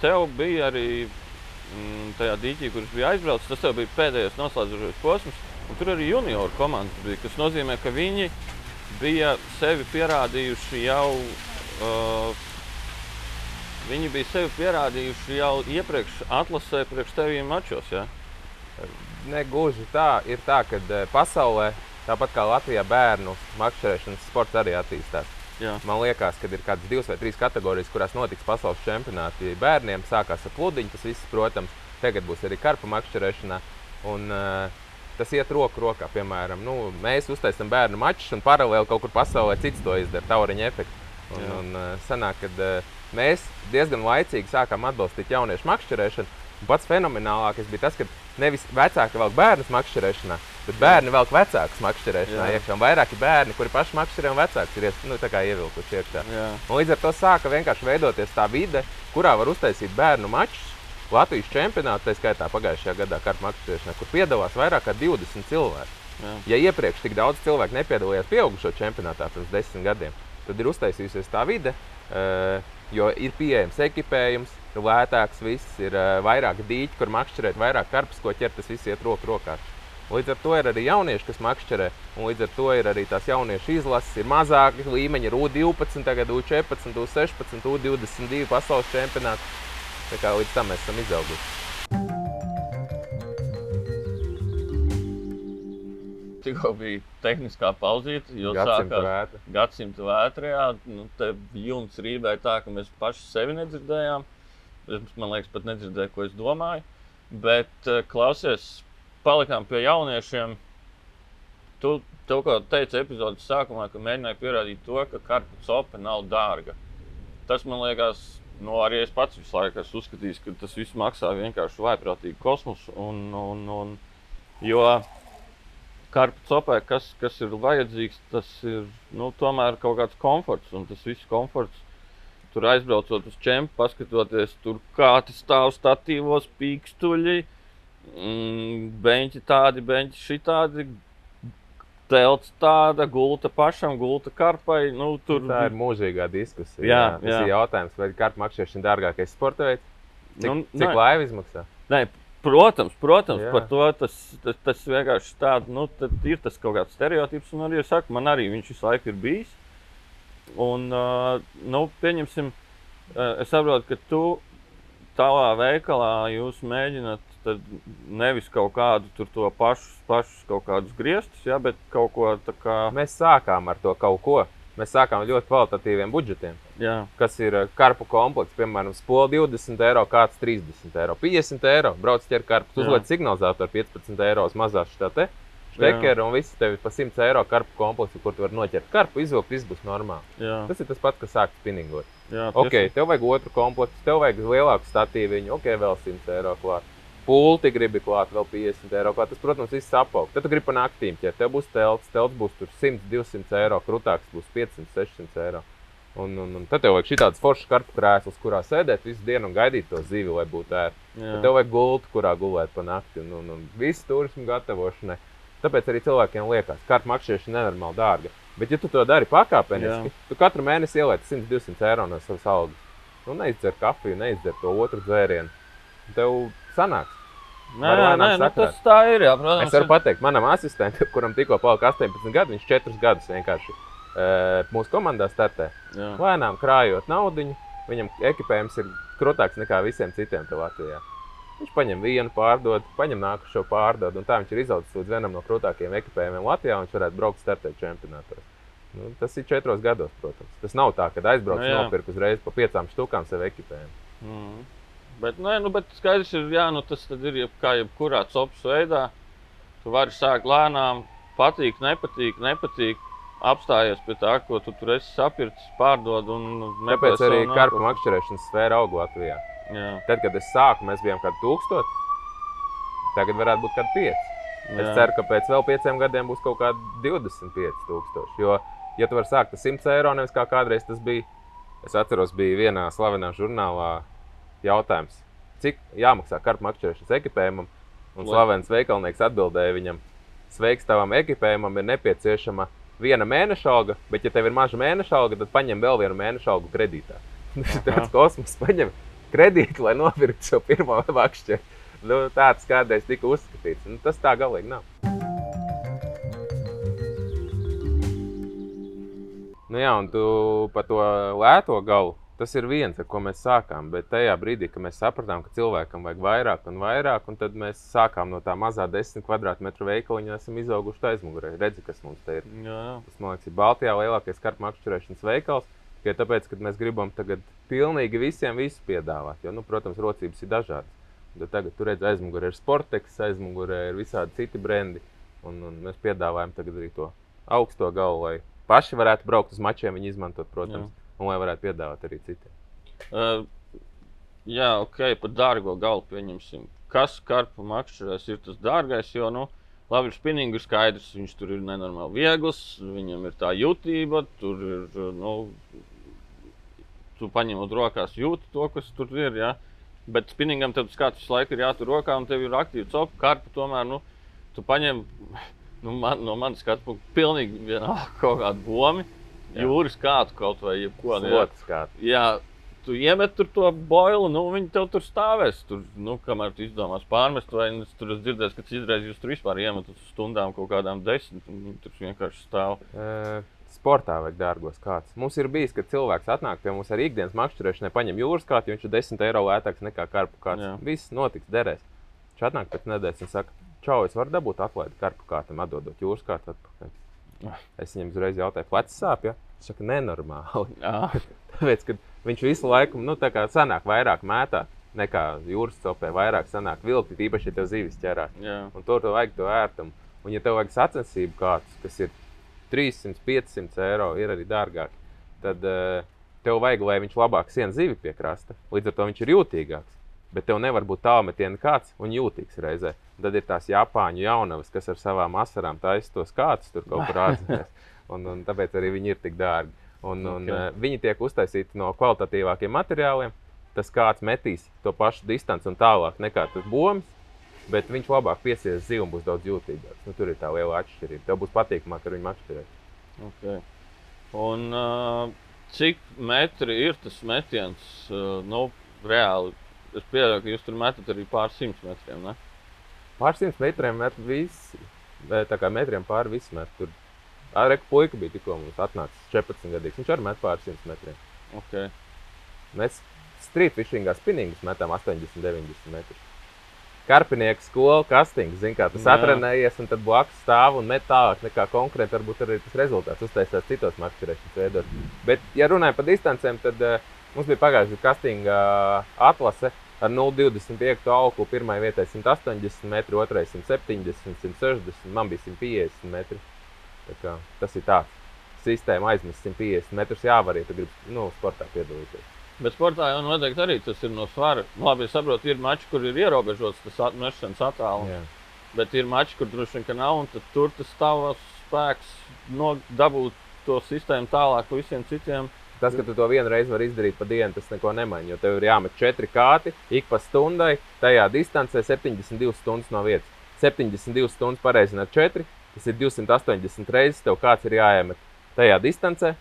Speaker 1: tev bija arī mm, tajā dīķī, kurš bija aizbraucis, tas bija pēdējais noslēdzošais posms. Tur arī junioru komandas bija, kas nozīmē, ka viņi bija sevi pierādījuši jau. Viņi bija sevi pierādījuši jau iepriekš atlasē, priekš teviem mačos. Ja?
Speaker 2: Ne gluži tā, ir tā, ka pasaulē, tāpat kā Latvijā, bērnu makšķerēšanas sports arī attīstās.
Speaker 1: Jā.
Speaker 2: Man liekas, ka ir kādas divas vai trīs kategorijas, kurās notiks pasaules čempionāti. Bērniem sākās ar pludiņu, tas viss, protams, tagad būs arī karpa makšķerēšanā. Un, uh, tas iet roku rokā. Piemēram, nu, mēs uztaisām bērnu mačus, un paralēli kaut kur pasaulē cits to izdara, tauriņa efekts. Un,
Speaker 1: Jā.
Speaker 2: un, uh, sanāk, kad, uh, mēs diezgan laicīgi sākām atbalstīt jauniešu makšķerēšanu. Pats fenomenālākais bija tas, ka nevis vecāki velk bērnus makšķerēšanā, bet bērni velk vecākus makšķerēšanā. Iekšā. Vairāki bērni, kuri paši makšķerē, un vecāki ir nu, ievilkuši iekšā. Līdz ar to sāka vienkārši veidoties tā vide, kurā var uztaisīt bērnu mačus. Latvijas čempionātā, tā skaitā pagājušajā gadā, kartu makšķerēšanā, kur piedalās vairāk kā 20 cilvēku.
Speaker 1: Jā.
Speaker 2: Ja iepriekš tik daudz cilvēku nepiedalījās pieaugušo čempionātā pirms desmit gadiem, tad ir uztaisījusies tā vide, eh, jo ir pieejams ekipējums, ir lētāks, viss ir eh, vairāk dīķi, kur makšķerēt, vairāk karpus, ko ķert, tas viss iet roku rokā. Līdz ar to ir arī jaunieši, kas makšķerē, un līdz ar to ir arī tās jauniešu izlases, ir mazāki līmeņi, ir U12, tagad U14, U16, U22 pasaules čempionāts. Tā kā līdz tam mēs esam izauguši.
Speaker 1: Tikko bija tehniskā pauzīte, jo
Speaker 2: Gadsimta
Speaker 1: sākās
Speaker 2: vētra.
Speaker 1: gadsimta vētrā. Nu, jums rīvēja tā, ka mēs paši sevi nedzirdējām. Es, man liekas, pat nedzirdēju, ko es domāju. Bet eh, klausies, palikām pie jauniešiem. Tu tev kā teici epizodes sākumā, ka mēģināji pierādīt to, ka karta copa nav dārga. Tas man liekas, nu, arī es pats visu laiku esmu uzskatījis, ka tas viss maksā vienkārši vaiprātīgi kosmosu. Un, un, un, jo karpa copai, kas, kas ir vajadzīgs, tas ir nu, tomēr kaut kāds komforts. Un tas viss komforts, tur aizbraucot uz čempionu, paskatoties, tur kā tas stāv statīvos, pīkstuļi, mm, beņķi tādi, beņķi šitādi. Telts tāda, gulta pašam, gulta karpai. Nu, tur
Speaker 2: Tā ir mūžīgā diskusija.
Speaker 1: Jā,
Speaker 2: Tas
Speaker 1: jā.
Speaker 2: ir jautājums, vai kartu makšķerēšana ir dārgākais sporta veids. Cik,
Speaker 1: Nu,
Speaker 2: cik laiva izmaksā?
Speaker 1: Nē, protams, protams
Speaker 2: Jā.
Speaker 1: par to tas, tas, tas vienkārši tāds nu, ir tas kaut kāds stereotips. Un arī saku, man arī viņš visu laiku ir bijis. Un, uh, nu, pieņemsim, uh, es saprotu, ka tu tavā veikalā jūs mēģināt nevis kaut kādu tur to pašu, pašus kaut kādus griestus, ja, bet kaut ko tā kā.
Speaker 2: Mēs sākām ar to kaut ko. Mēs sākām ar ļoti kvalitatīviem budžetiem,
Speaker 1: Jā,
Speaker 2: kas ir eh, karpu komplekss. Piemēram, spola 20 eiro, kāds 30 eiro, 50 eiro. Brauc ķer karpu, uzliek signalizātoru 15 eiro mazā šitā te. Štekeru un viss tev ir pa 100 eiro karpu kompleksu, kur tu vari noķert karpu, izvilkt, viss būs normāli.
Speaker 1: jā,
Speaker 2: Tas ir tas pats, kas sāk spinningot.
Speaker 1: jā
Speaker 2: Ok, tev vajag otru komplektu, tev vajag lielāku statīviņu, ok, vēl 100 eiro klāt. Pulti gribi klāt, vēl 50 eiro klāt. Tas, protams, viss apaug. Tad tu gribi pa naktīm ķert. Tev būs telts, telts būs tur 100, 200 eiro, krūtāks būs 500, 600 eiro. Un, un, un tad tev vajag šādas foršas kartu krēslas, kurā sēdēt visu dienu un gaidīt to zivi, lai būtu ērti. Tad tev vajag gultu, kurā gulēt pa nakti un, un, un visu turismu gatavošanai. Tāpēc arī cilvēkiem liekas, ka kartu makšķerēšana ir nenormāli dārga. Bet, ja tu to dari pakāpeniski,
Speaker 1: Jā.
Speaker 2: tu katru mēnesi ieliec 100, 200 eiro no savas algas. Nu, neizdzer kafiju, neizdzer to otru dzērienu. Tev sanāks.
Speaker 1: Nē, nē, nu, tas tā ir. Jā, protams,
Speaker 2: Es varu
Speaker 1: ir-
Speaker 2: pateikt, manam asistentam, kuram tikko palika 18 gadi, viņš 4 gadus vienkārši e, mūsu komandā startē.
Speaker 1: Jā.
Speaker 2: Lēnām krājot naudu, viņam ekipējums ir krūtāks nekā visiem citiem Latvijā. Viņš paņem vienu, pārdod, paņem nākošo pārdod, un tā viņš ir izaudzis līdz vienam no krūtākajiem ekipējumiem Latvijā. un Viņš varētu braukt startēt čempionātos. Nu, tas ir četros gados, protams. Tas nav tā, ka aizbrauc
Speaker 1: Nu,
Speaker 2: no
Speaker 1: jā.
Speaker 2: nopirkt uzreiz pa piecām štukām sev ekipējumu.
Speaker 1: Mm. Bet, nē, nu, bet skaidrs ir, jā, nu, tas ir jeb, kā jebkurā copas veidā. Tu vari sākt lēnām, patīk, nepatīk, nepatīk. Apstājies pie tā, ko tu tur esi sapircis, pārdod. Un meklē
Speaker 2: Tāpēc arī
Speaker 1: savu
Speaker 2: karpu
Speaker 1: nākotni.
Speaker 2: makšķerēšanas sfēra aug Latvijā.
Speaker 1: Jā,
Speaker 2: Tad, kad es sāku, mēs bijām kādi tūkstoši. Tagad varētu būt kādi pieci. Es
Speaker 1: jā.
Speaker 2: ceru, ka pēc vēl pieciem gadiem būs kaut kādi 25,000. Jo, ja tu vari sākt ar 100 eiro, nevis kā kādreiz tas bija, es atceros, bija vienā slavenā žurnālā jautājums, cik jāmaksā karpu makšķerēšanas ekipējumam. Un slavens veikalnieks atbildēja viņam, sveiks, tavam ekipējumam ir nepieciešama viena mēneša alga, bet, ja tev ir maza mēneša alga, tad paņem vēl vienu mēneša algu kredītā. Tas ir tāds kosmos, paņem kredītu, lai nopirktu savu pirmo makšķeri. Nu, tāds kādreiz tika uzskatīts. Nu, tas tā galīgi nav. Nu, jā, un tu par to lēto galu. Tas ir viens, ar ko mēs sākām. Bet tajā brīdī, kad mēs sapratām, ka cilvēkam vajag vairāk un vairāk, un tad mēs sākām no tā mazā 10 kvadrātmetru veikaliņa, esam izauguši aizmugurē. Redzi, kas mums te ir.
Speaker 1: Jā, jā.
Speaker 2: Tas, man liekas, ir Baltijā lielākais karpu makšķerēšanas veikals. Tikai tāpēc, ka mēs gribam tagad pilnīgi visiem visu piedāvāt. Jo, nu, protams, rocības ir dažādas. Bet tagad tur redzat, aizmugurē ir Sportex, aizmugurē ir visādi citi brendi. Un, un mēs piedāvājam tagad arī to augsto galu, lai paši varētu braukt uz mačiem, viņi izmantot, protams, Jā. Un lai varētu piedāvāt arī citiem.
Speaker 1: Uh, jā, ok, par dārgo galu pieņemsim. Kas karpu makšķerēs ir tas dārgais? Jo, nu, labi, ir spinīgi ir skaidrs, viņš tur ir nenormāli viegls, viņam ir tā jutība, tur ir, nu, tu paņemot rokās jūti to, kas tur ir. Ja? Bet spinningam tad skats visu laiku ir jātur rokā, un tev ir aktīva copa karpa. Tomēr, nu, tu paņem, nu, man, no manas skatu punkta, pilnīgi vienalga kaut kādu
Speaker 2: Jā.
Speaker 1: Jūras kātu kaut vai nu.
Speaker 2: Slots kā
Speaker 1: Jā, tu iemet tur to boilu, nu viņi tev tur stāvēs. Tur, nu, kamēr tu izdomās pārmest, vai es tur esmu dzirdējis, ka citreiz jūs tur vispār iemetat uz stundām kaut kādām desmit, un viņi tur vienkārši stāv.
Speaker 2: Uh, sportā vajag dārgos kāds. Mums ir bijis, ka cilvēks atnāk pie mums ar ikdienas makšķerēšanai, paņem jūras kātu, jo viņš ir 10 eiro lētāks nekā karpu kāds.
Speaker 1: Jā.
Speaker 2: Viss notiks, derēs. Viņš atnāk pēc nedēļas un saka, čau, es varu dabūt atlaidi karpu kātam, atdodot jūras kātu atpakaļ.
Speaker 1: Ah.
Speaker 2: Es viņam uzreiz jautāju, plecs sāp, ja? Viņš saka, nenormāli.
Speaker 1: Jā,
Speaker 2: Tāpēc, kad viņš visu laiku, nu, tā kā sanāk vairāk mētā nekā jūras copē, vairāk sanāk vilkt, īpaši, ja tev zivis ķerās. Un to tev vajag to ērtumu. Un, ja tev vajag sacensību kāds, kas ir 300, 500 eiro, ir arī dārgāk, tad uh, tev vajag, lai viņš labāk sien zivi pie krasta. Līdz ar to viņš ir jūtīgāks. Bet tev nevar būt tālmetiena kāds un jūtīgs reizē. Tad ir tās Japāņu jaunavas, kas ar savām asarām taisa tos kāds tur kaut kur ārzemēs. Un, un tāpēc arī viņi ir tik dārgi. Un, un,
Speaker 1: Ok.
Speaker 2: uh, viņi tiek uztaisīti no kvalitatīvākiem materiāliem. Tas kāds metīs to pašu distanci un tālāk nekā tas bombs. Bet viņš labāk piesies zivu un būs daudz jūtīgāks. Nu, tur ir tā liela atšķirība. Tev būs patīkamāk ar viņu makšķerēt.
Speaker 1: Okay. Un uh, cik metri ir tas metiens? Uh, nu, reāli. Es pieļauju, ka jūs tur metat arī pār simt metriem. Ne?
Speaker 2: Pār simts metriem met visi. Tā kā metriem pāri visam met. Tur Arek puika bija tikko mums atnācis 14 gadīgs. Viņš arī met pāri simts metriem.
Speaker 1: Okay.
Speaker 2: Mēs strīdfišingā spinningus metam 80, 90 metrus. Karpinieks skola, kastings, zin, kā tas
Speaker 1: Jā.
Speaker 2: atrenējies, un tad blakus stāv un met tālāk nekā konkrēti varbūt arī tas rezultāts uztaisās citos makšķerēšanas veidos. Bet, ja runājam par distancēm, tad uh, mums bija pagājušajā kastinga atlase ar 0,25 augstu. Pirmā vietā 180 metri, otrai 170, 160, man bija 150 metri. Kā, tas ir tāds. Sistēma aizmest 150 metrus jāvar, ja tu gribi nu, sportā piedalīties.
Speaker 1: Bet sportā jau noteikti arī tas ir no svara. Nu, labi, es saprotu, ir mači, kur ir ierobežots tas at- mešanas attālums.
Speaker 2: Jā.
Speaker 1: Bet ir mači, kur droši vien nav, un tur tas tavs spēks no, dabūt to sistēmu tālāk visiem citiem.
Speaker 2: Tas, ka tu to vienu reizi vari izdarīt pa dienu, tas neko nemaina. Jo tev ir jāmet četri kāti ik pa stundai, tajā distancē 72 stundas no vietas. 72 stundas pareizi ar 4, tas ir 280 reizes. Tev kāds ir jāiemet tajā distancē,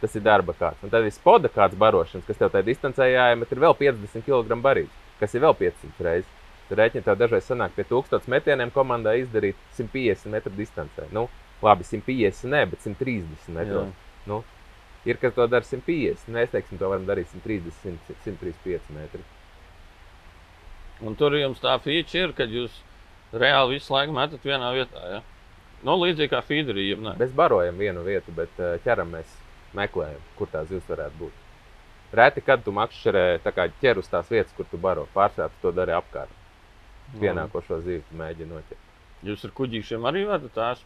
Speaker 2: tas ir darba kāds. Un tad ir spoda kāds barošanas, kas tev tajā distancē jāiemet, ir vēl 50 kg barības, kas ir vēl 500 reizes. Rēķini tev dažreiz sanāk pie 1000 metieniem komandā izdarīt 150 metru distancē. Nu, labi, 150 ne, bet 130 metru. Nu, ir, kas to dara 150. Mēs teiksim, to varam darīt 130, 100, 135 metri.
Speaker 1: Un tur jums tā feature ir, ka jūs reāli visu laiku metat vienā vietā. Ja? Nu, līdzīgi kā feederī.
Speaker 2: Mēs barojam vienu vietu, bet uh, ķeram mēs meklējam, kur tā zivs varētu būt. Reti, kad tu makšķerē tā kā ķer uz tās vietas, kur tu baro. Pārsvarā tu to dari apkārt. Pienākošo zivu tu mēģini noķert.
Speaker 1: Jūs ar kuģīšiem arī varat tās?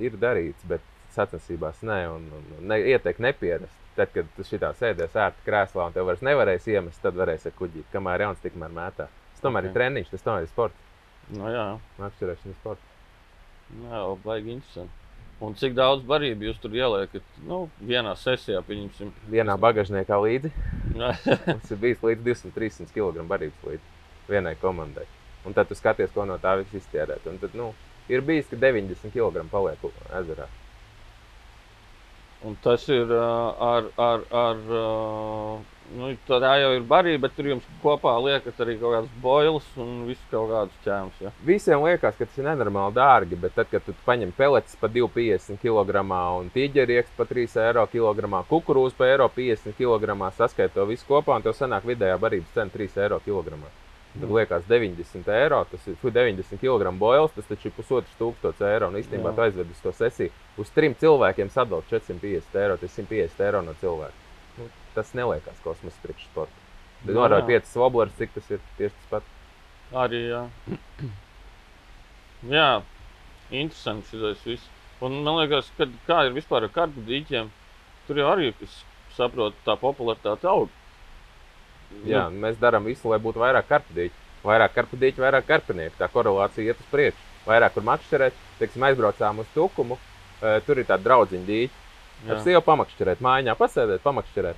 Speaker 2: Ir darīts, bet sacensībās nē, un, un, ne, ieteikt nepierast. Tad, kad tu šitā sēdies ērti krēslā un tev vairs nevarēs iemest, tad varēs ar kuģīt. Kamēr jauns, tikmēr mētā. Tas tomēr
Speaker 1: Ok.
Speaker 2: okay. ir treniņš, tas tomēr ir sports.
Speaker 1: Nu, jā,
Speaker 2: Makšķerēšana ir sports.
Speaker 1: jā baigi interesanti. Un cik daudz barību jūs tur ieliekat? Nu, vienā sesijā, pieņemsim.
Speaker 2: Vienā bagažniekā līdzi mums ir bijis līdz 200-300 kg barības līdzi vienai komandai. Un tad tu skaties, ko no tā viss iztērēt. Un tad, nu, ir bijis, ka 90 kg paliek ezerā.
Speaker 1: Un tas ir ar, ar, ar nu, tā jau ir barība, bet tur jums kopā liekat arī kaut kādas boilas un visu kaut kādus ķēmus. Ja?
Speaker 2: Visiem liekas, ka tas ir nenormāli dārgi, bet tad, kad tu paņem peletes par 2,50 kg un tīģerieks par 3 eiro kg, kukurūzu par 1,50 kg, saskait to visu kopā un tev sanāk vidējā barības cena 3 eiro kg. Tad liekas, 90 eiro, tas ir fu, 90 kg boils, tas taču ir pusotrs tūkstots eiro. Un īstenībā
Speaker 1: Jā.
Speaker 2: tu aizved uz to sesiju. Uz trim cilvēkiem sadalīt 450 eiro, tas ir 150 eiro no cilvēka. Nu, tas neliekas kosmosa priekšsporta.
Speaker 1: Nu,
Speaker 2: Norāda
Speaker 1: jā.
Speaker 2: 5 voblers, cik tas ir tieši tas pats.
Speaker 1: Arī jā. jā, interesanti šis viss. Un man liekas, ka kā ir vispār ar kartu dīķiem, tur jau arī, saprotu, tā popularitāte aug.
Speaker 2: Jā, mēs darām visu, lai būtu vairāk karpudīķu. Vairāk karpudīķu, vairāk karpinieku. Tā korelācija iet uz priekšu. Vairāk kur makšķerēt, teiksim, aizbraucām uz tukumu. Uh, tur ir tāda draudziņa dīķa. Ar sievu pamakšķerēt, mājā pasēdēt, pamakšķerēt.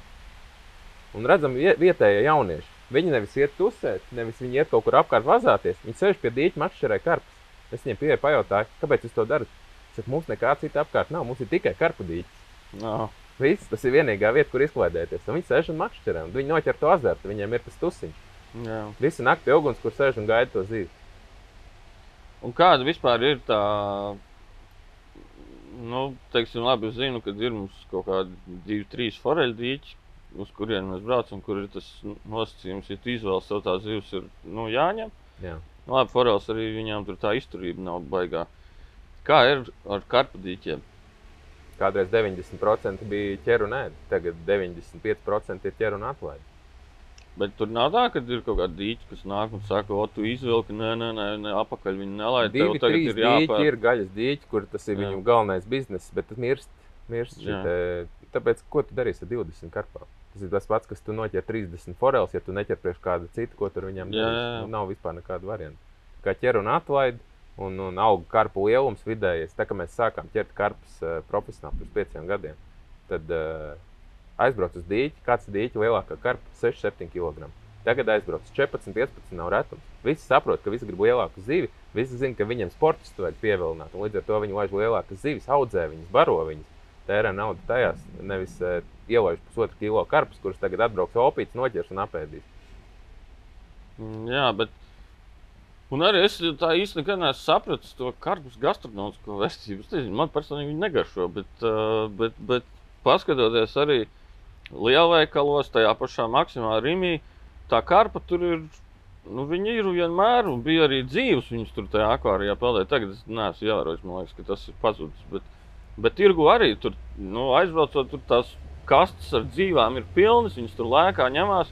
Speaker 2: Un redzam, vie- vietējie jaunieši. Viņi nevis iet tusēt, nevis viņi iet kaut kur apkārt vazāties. Viņi sēž pie dīķa makšķerē karpus. Es viņiem pieeju pajautāju, kāpēc jūs to darat. Es saku, mums nekā cita apkārt nav, mums ir tikai karpudīķis.
Speaker 1: Jā.
Speaker 2: Viss, tas ir vienīgā vieta, kur izklaidēties. Un viņi sēž un makšķerē, viņi noķer to azartu, viņiem ir tas tusiņš.
Speaker 1: Jā.
Speaker 2: Visi nakti pie uguns, kur sēž un gaida to zīvi.
Speaker 1: Un kāda vispār ir tā, nu, teiksim, labi, es zinu, ka ir mums kaut kādi divi, trīs foreļu dīķi, uz kuriem mēs braucam, kur ir tas nosacījums, ja tu izvēlies sev tā zivs, ir nu, jāņem.
Speaker 2: Jā.
Speaker 1: Nu, labi, forels arī viņām tur tā izturība nav baigā. Kā ir ar karpadīķiem?
Speaker 2: Kādreiz 90% bija ķeru un ēdu, tagad 95% ir ķeru un atlaidi.
Speaker 1: Bet tur nav tā, ka ir kaut kāda dīķa, kas nāk un saka, o, tu izvilki, nē, nē, nē, nē apakaļ viņi nelaid.
Speaker 2: Divi,
Speaker 1: tagad ir
Speaker 2: dīķi
Speaker 1: jāpēr.
Speaker 2: ir gaļas dīķi, kur tas ir
Speaker 1: Jā.
Speaker 2: viņu galvenais bizness, bet tas mirst. mirst
Speaker 1: Jā.
Speaker 2: šite, tāpēc, ko tu darīsi ar 20 karpām? Tas ir tas pats, kas tu noķer 30 forels, ja tu neķer priekš kāda cita, ko tur viņam
Speaker 1: jā, jā.
Speaker 2: Nu, nav vispār nekāda varianta. Kā ķer un atlaid, un, un auga karpu lielums vidējais. Tā kā mēs sākām ķert karpus uh, profesionāli pirms pieciem gadiem, tad uh, aizbrauc uz dīķi, kāds ir dīķi lielākā karpa - 6-7 kg. Tagad aizbrauc uz 14, 15 nav retums. Visi saprot, ka visi grib lielāku zivi. Visi zina, ka viņiem sportistu vajag pievilināt. Līdz ar to viņi laiž lielākas zivis, audzē viņas, baro viņas. Tērē naudu tajās, nevis uh, ielaiž pusotru kilo karpus, kurus tagad atbrauks opīts, noķers un apēdīs.
Speaker 1: Mm, Jā, bet. Un arī es tā īsti nekad neesmu sapratis to karpus gastronomisko nezinu, man personīgi viņi negaršo, bet, uh, bet, bet paskatoties arī lielveikalos, tajā pašā maksimā Rīgā, tā karpa tur ir. Nu, viņi ir vienmēr, un bija arī dzīves. Viņus tur tajā akvārijā peldēja. Tagad es neesmu ievērojis, man liekas, ka tas ir pazudis. Bet, bet tirgu arī tur nu, aizbraucot, tur tās kastes ar dzīvām ir pilnas, viņas tur lēkā ņemās.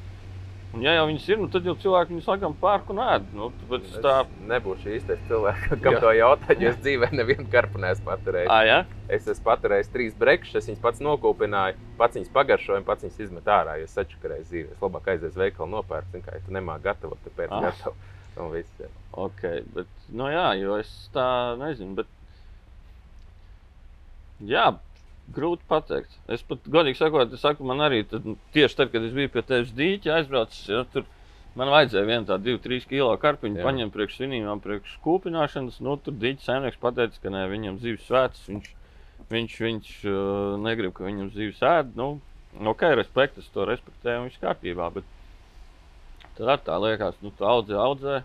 Speaker 1: Un, ja jau viņas ir, nu, tad jau cilvēki viņus laikam pērk un ēd. Nu, tāpēc es tā,
Speaker 2: Es nebūšu īstais cilvēks, kam
Speaker 1: Jā.
Speaker 2: to jautāt, jo es dzīvē nevienu karpu neesmu paturējis.
Speaker 1: ah, ja?
Speaker 2: Es esmu paturējis trīs brekšus, es viņus pats nokūpināju, pats viņus pagaršoju, un pats viņus izmetu ārā. Jo es sačakarēju zīvi. Es labāk aiziešu uz veikalu nopērku, zinu, kā ja tu nemāki gatavot, tad pēc
Speaker 1: Ah.
Speaker 2: gatavo. Un viss, jā.
Speaker 1: Ok, bet, nu jā, jo es tā nezinu. Bet... Jā, grūti pateikt. Es pat godīgi sakot, saku, man arī tad, tieši tad, kad es biju pie tevis dīķa aizbraucis, ja, tur man vajadzēja vienu tādu 2-3 kilo karpiņu paņemt priekš svinībām, priekš kūpināšanas. Nu, tur dīķa saimnieks pateica, ka ne, viņam dzīves svētas, viņš, viņš, viņš uh, negrib, ka viņam dzīves ēd. Nu, ok, respekt, es to respektēju un viss kārtībā. Bet tad tā liekas, nu, tā audzē, audzē.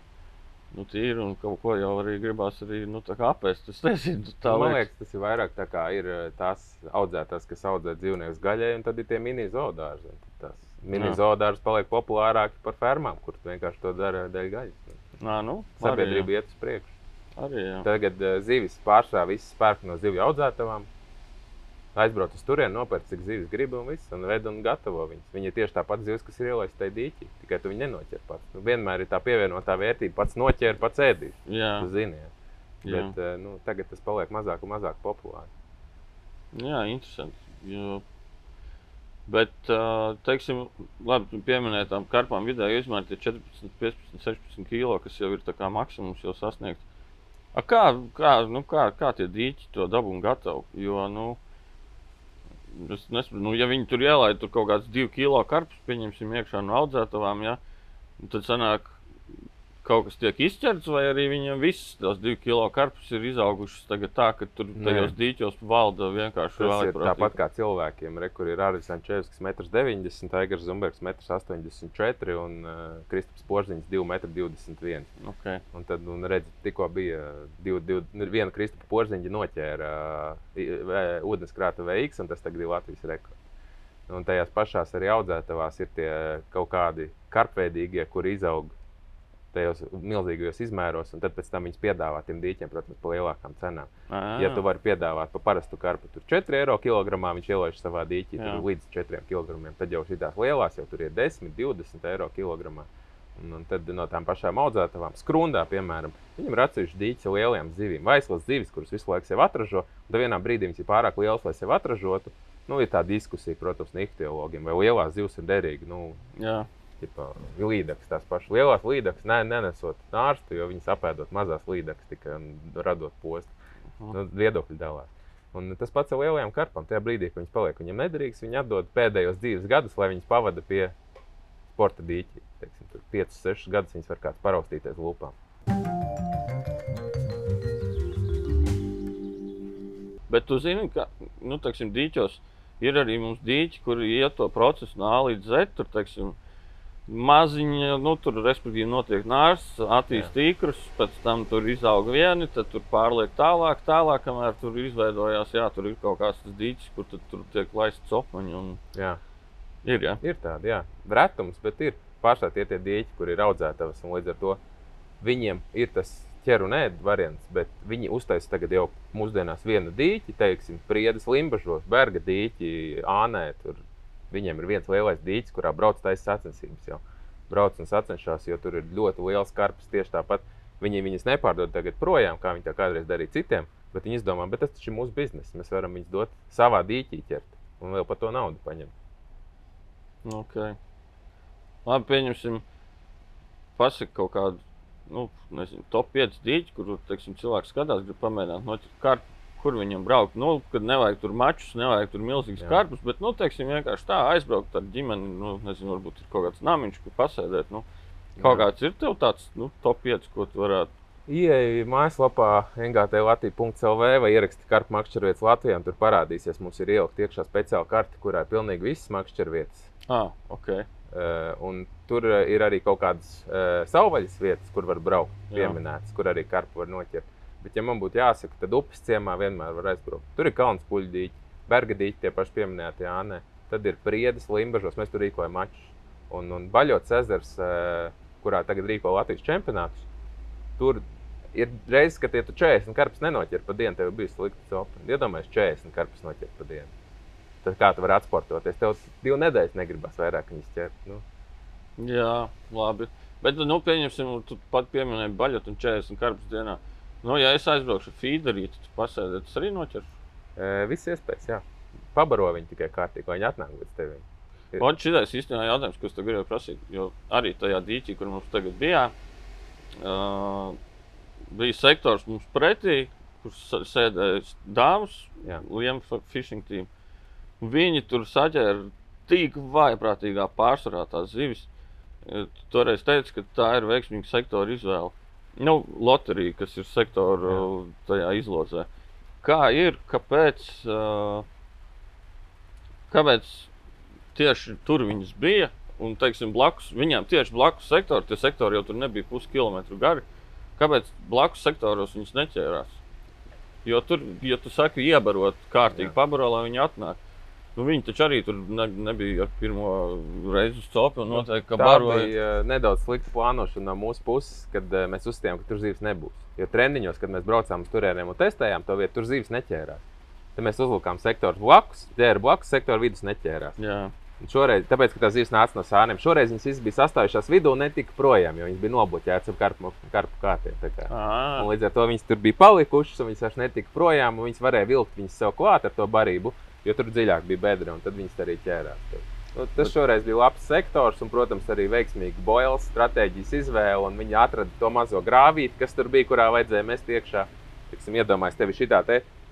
Speaker 1: Nu, tīri un kaut ko jau arī gribās arī nu, apēst. Es nezinu, tā
Speaker 2: Man
Speaker 1: liekas.
Speaker 2: liekas, tas ir vairāk tā kā ir eh, tās audzētās, kas audzē dzīvniekus gaļai, un tad ir tie mini zoodārzi. Un tad Tās mini
Speaker 1: Jā.
Speaker 2: zoodārzi paliek populārāki par fermām, kur vienkārši to dara dēļ gaļas.
Speaker 1: Nā, nu,
Speaker 2: Sabiedrība iet uz priekšu.
Speaker 1: Arī, jā.
Speaker 2: Tagad uh, zivis pārsvarā viss pērk no zivju audzētavām. Aizbrauc uz turieni, nopērk, cik zivis grib un viss, un ved un gatavo viņas. Viņa ir tieši tāpat zivs, kas ir ielaista tajā dīķī, tikai tu viņu nenoķer pats. Nu, vienmēr ir tā pievienotā vērtība, pats noķer, pats ēdīs.
Speaker 1: Jā,
Speaker 2: Tu zini, jā.
Speaker 1: jā.
Speaker 2: Bet uh, nu, tagad tas paliek mazāk un mazāk populārs.
Speaker 1: jā interesanti. Jo... Bet, ā, teiksim, labi, tam karpām vidēji izmēri tie 14, 15, 16 kilo, kas jau ir tā kā maksimums jau sasniegts. A kā, kā, nu, kā, kā tie dīķi to dabu un gatavu? Jo, nu, es nesaprotu, nu, ja viņi tur ielaid tur kaut kāds 2 kilo karpus, pieņemsim iekšā no audzētavām, ja, tad sanāk, kaut kas tiek izķerts, vai arī viņiem viss tās 2 kilo karpus ir izaugušas tagad tā, ka tur
Speaker 2: Nē.
Speaker 1: tajos dīķos valda vienkārši
Speaker 2: ir
Speaker 1: vājprātība.
Speaker 2: tāpat kā cilvēkiem, re, kur ir Arvis Čevskis 1,90 m, Aigars Zumbergs 1,84 m un uh, Kristaps Porziņš 2,21 m.
Speaker 1: Okay.
Speaker 2: Un tad, un redz, tikko bija divi, divi, viena Kristapa Porziņa noķēra uh, ūdenskrāta VX, un tas tagad ir Latvijas rekords. Un tajās pašās arī audzētavās ir tie kaut kādi karpveidīgie, kuri izaug tajos milzīgajos izmēros, un tad pēc tam viņus piedāvā tiem dīķiem, protams, par lielākām cenām.
Speaker 1: Ah,
Speaker 2: Ja tu vari piedāvāt par parastu karpu, tur 4 eiro kilogramā, viņš ielaiž savā dīķī
Speaker 1: Jā.
Speaker 2: līdz 4 kg. Tad jau šīs lielās jau tur ir 10, 20 eiro kilogramā. Un, un tad no tām pašām audzētavām, skrundā, piemēram, viņam ir atsevišķi dīķi lieliem zivīm, vaislas zivis, kuras visu laiku sev atražo. un Tad vienā brīdī viņas ir pārāk lielas, lai sev atražotu. Nu, ir tā diskusija, protams, no ihtiologiem, vai lielās zivs ir derīga. Nu,
Speaker 1: Jā,
Speaker 2: Tipa, līdzekas, tās pašas lielās līdzekas, ne, nenesot nārstu, jo viņas apēdot mazās līdzekas tikai radot postu.
Speaker 1: Mhm.
Speaker 2: Nu, viedokļi dalās. Un tas pats ar lielajām karpām. Tajā brīdī, kad viņas paliek viņam nederīgas, viņi atdod pēdējos divus gadus, lai viņas pavada pie sporta dīķa. Teiksim, tur 5, 6 gadus viņas var kāds paraustīties lūpām.
Speaker 1: bet tu zini, ka nu, teiksim, dīķos ir arī mums dīķi, kuri iet to procesu no A līdz Z. Tur, teiksim, maziņa, nu, tur respektīvi notiek nārsts, attīstīt tīkrus, pēc tam tur izaug vieni, tad tur pārliek tālāk, tālāk, kamēr tur izveidojās, jā, tur ir kaut kāds dīķis, kur tad, tur tiek laists copaņi. Un...
Speaker 2: Jā,
Speaker 1: Ir, jā.
Speaker 2: ir tādi, jā, retums, bet ir pārstāvji tie, tie dīķi, kur ir audzētavas. un Līdz ar to viņiem ir tas ķeru un ēdu variants, bet viņi uztaisīja tagad jau mūsdienās vienu dīķi, teiksim, priedes limbažos, berga dīķi, ānē. Tur viņiem ir viens lielais dīķis, kurā brauc taisa sacensības. Jau. Brauc un sacenšas, jo tur ir ļoti liels karps. Tieši tāpat viņi viņas nepārdod tagad projām, kā viņi to kādreiz darīja citiem. Bet viņi izdomā, bet tas taču ir mūsu bizness. Mēs varam viņus dot savā dīķī ķert un vēl par to naudu paņemt.
Speaker 1: Okay. Labi, pieņemsim, pasakot kaut kādu nu, nezinu, top 5 dīķi, kur teiksim, cilvēks skatās, grib pamēģināt noķert kartu. Kur viņam braukt? Nu, kad nevajag tur mačus, nevajag tur milzīgus
Speaker 2: Jā.
Speaker 1: karpus, bet, nu, teiksim, vienkārši tā aizbraukt ar ģimeni. Nu, nezinu, varbūt ir kaut kāds namiņš, kur pasēdēt. Nu, kaut
Speaker 2: Jā.
Speaker 1: kāds ir tev tāds nu, top 5, ko tu varētu.
Speaker 2: Ieej mājaslapā NGT Latvija.CLV vai ieraksti kartu makšķervietas Latvijā. Tur parādīsies, mums ir ielikt iekšā speciāla karte, kurā ir pilnīgi visas makšķervietas.
Speaker 1: Ah, ok.
Speaker 2: Uh, tur ir arī kaut kādas uh, savvaļas vietas, kur var braukt, pieminētas, kur arī karpu var noķert. Bet, ja man būtu jāsaka, tad upes ciemā vienmēr var aizbraukt. Tur ir kalns puļdīķi, bergadīķi, tie paši pieminētie Jānē. Tad ir priedes, limbažos, mēs tur rīkojam mačus. Un, un baļots ezers, uh, kurā tagad rīko Latvijas čempionātus, tur ir reizes, kad tie tu 40 karpus nenoķer pa dienu, tev bija slikti copa. Iedomājieties, 40 karpus noķer pa dienu. Tad kā tu vari atsportoties? Tev divu nedēļu negribas vairāk viņus ķert. Nu.
Speaker 1: Jā, labi. Bet, nu, pieņemsim, tu pat pieminēji baļķu un 40 karpus dienā. Nu, ja es aizbraukšu ar feederīti, tad pasēdēt, tas arī noķers.
Speaker 2: E, viss iespējas, jā. Pabaro viņu tikai kārtīgi, lai viņi atnāk līdz tevim. Ir.
Speaker 1: Un šis īstenībā jautājums, ko es tev gribēju prasīt, jo arī tajā dīķī, kur mums tagad bija, uh, bija sektors mums pretī, kur sēdēja dāmas,
Speaker 2: Jā.
Speaker 1: Liema fishing team. Viņi tur saķēra tik vājprātīgā pārsvarā tās zivis. Toreiz teica, ka tā ir veiksmīga sektora izvēle. Nu, loterija, kas ir sektora
Speaker 2: Jā.
Speaker 1: tajā izlozē. Kā ir, kāpēc, kāpēc tieši tur viņas bija? Un, teiksim, blakus, viņām tieši blakus sektori, tie sektori jau tur nebija puskilometru gari. Kāpēc blakus sektoros viņas neķērās? Jo tur, ja tu saki, iebarot kārtīgi,
Speaker 2: Jā.
Speaker 1: pabaro, lai viņi atnāk. Nu, viņi taču arī tur ne, nebija ar pirmo reizi uz copu. un Noteikti, ka
Speaker 2: Tā
Speaker 1: baroja.
Speaker 2: bija uh, nedaudz slikta plānošana no mūsu puses, kad uh, mēs uzstājām, ka tur zīves nebūs. Jo treniņos, kad mēs braucām uz turieniem un testējām to vietu, tur zīves neķērās. Tad mēs uzlikām sektoru blakus, ķēra blakus, sektoru vidus neķērās.
Speaker 1: Jā,
Speaker 2: Un šoreiz, tāpēc, ka tās zīves nāca no sāniem, šoreiz viņas visas bija sastājušās vidū un netika projām, jo viņas bija nobloķētas ar karpu, karpu kārtiem. kā. līdz ar to viņas tur bija palikušas, un viņas vairs netika projām. un Viņas varēja vilkt viņas sev klāt ar to barību, jo tur dziļāk bija bedra, un tad viņas arī ķērās. Nu, tas šoreiz bija labs sektors, un, protams, arī veiksmīga boils stratēģijas izvēle. un Viņi atrada to mazo grāvīti, kas tur bija, kurā vajadzēja mest iekšā. Iedomājieties, tev ir šī tā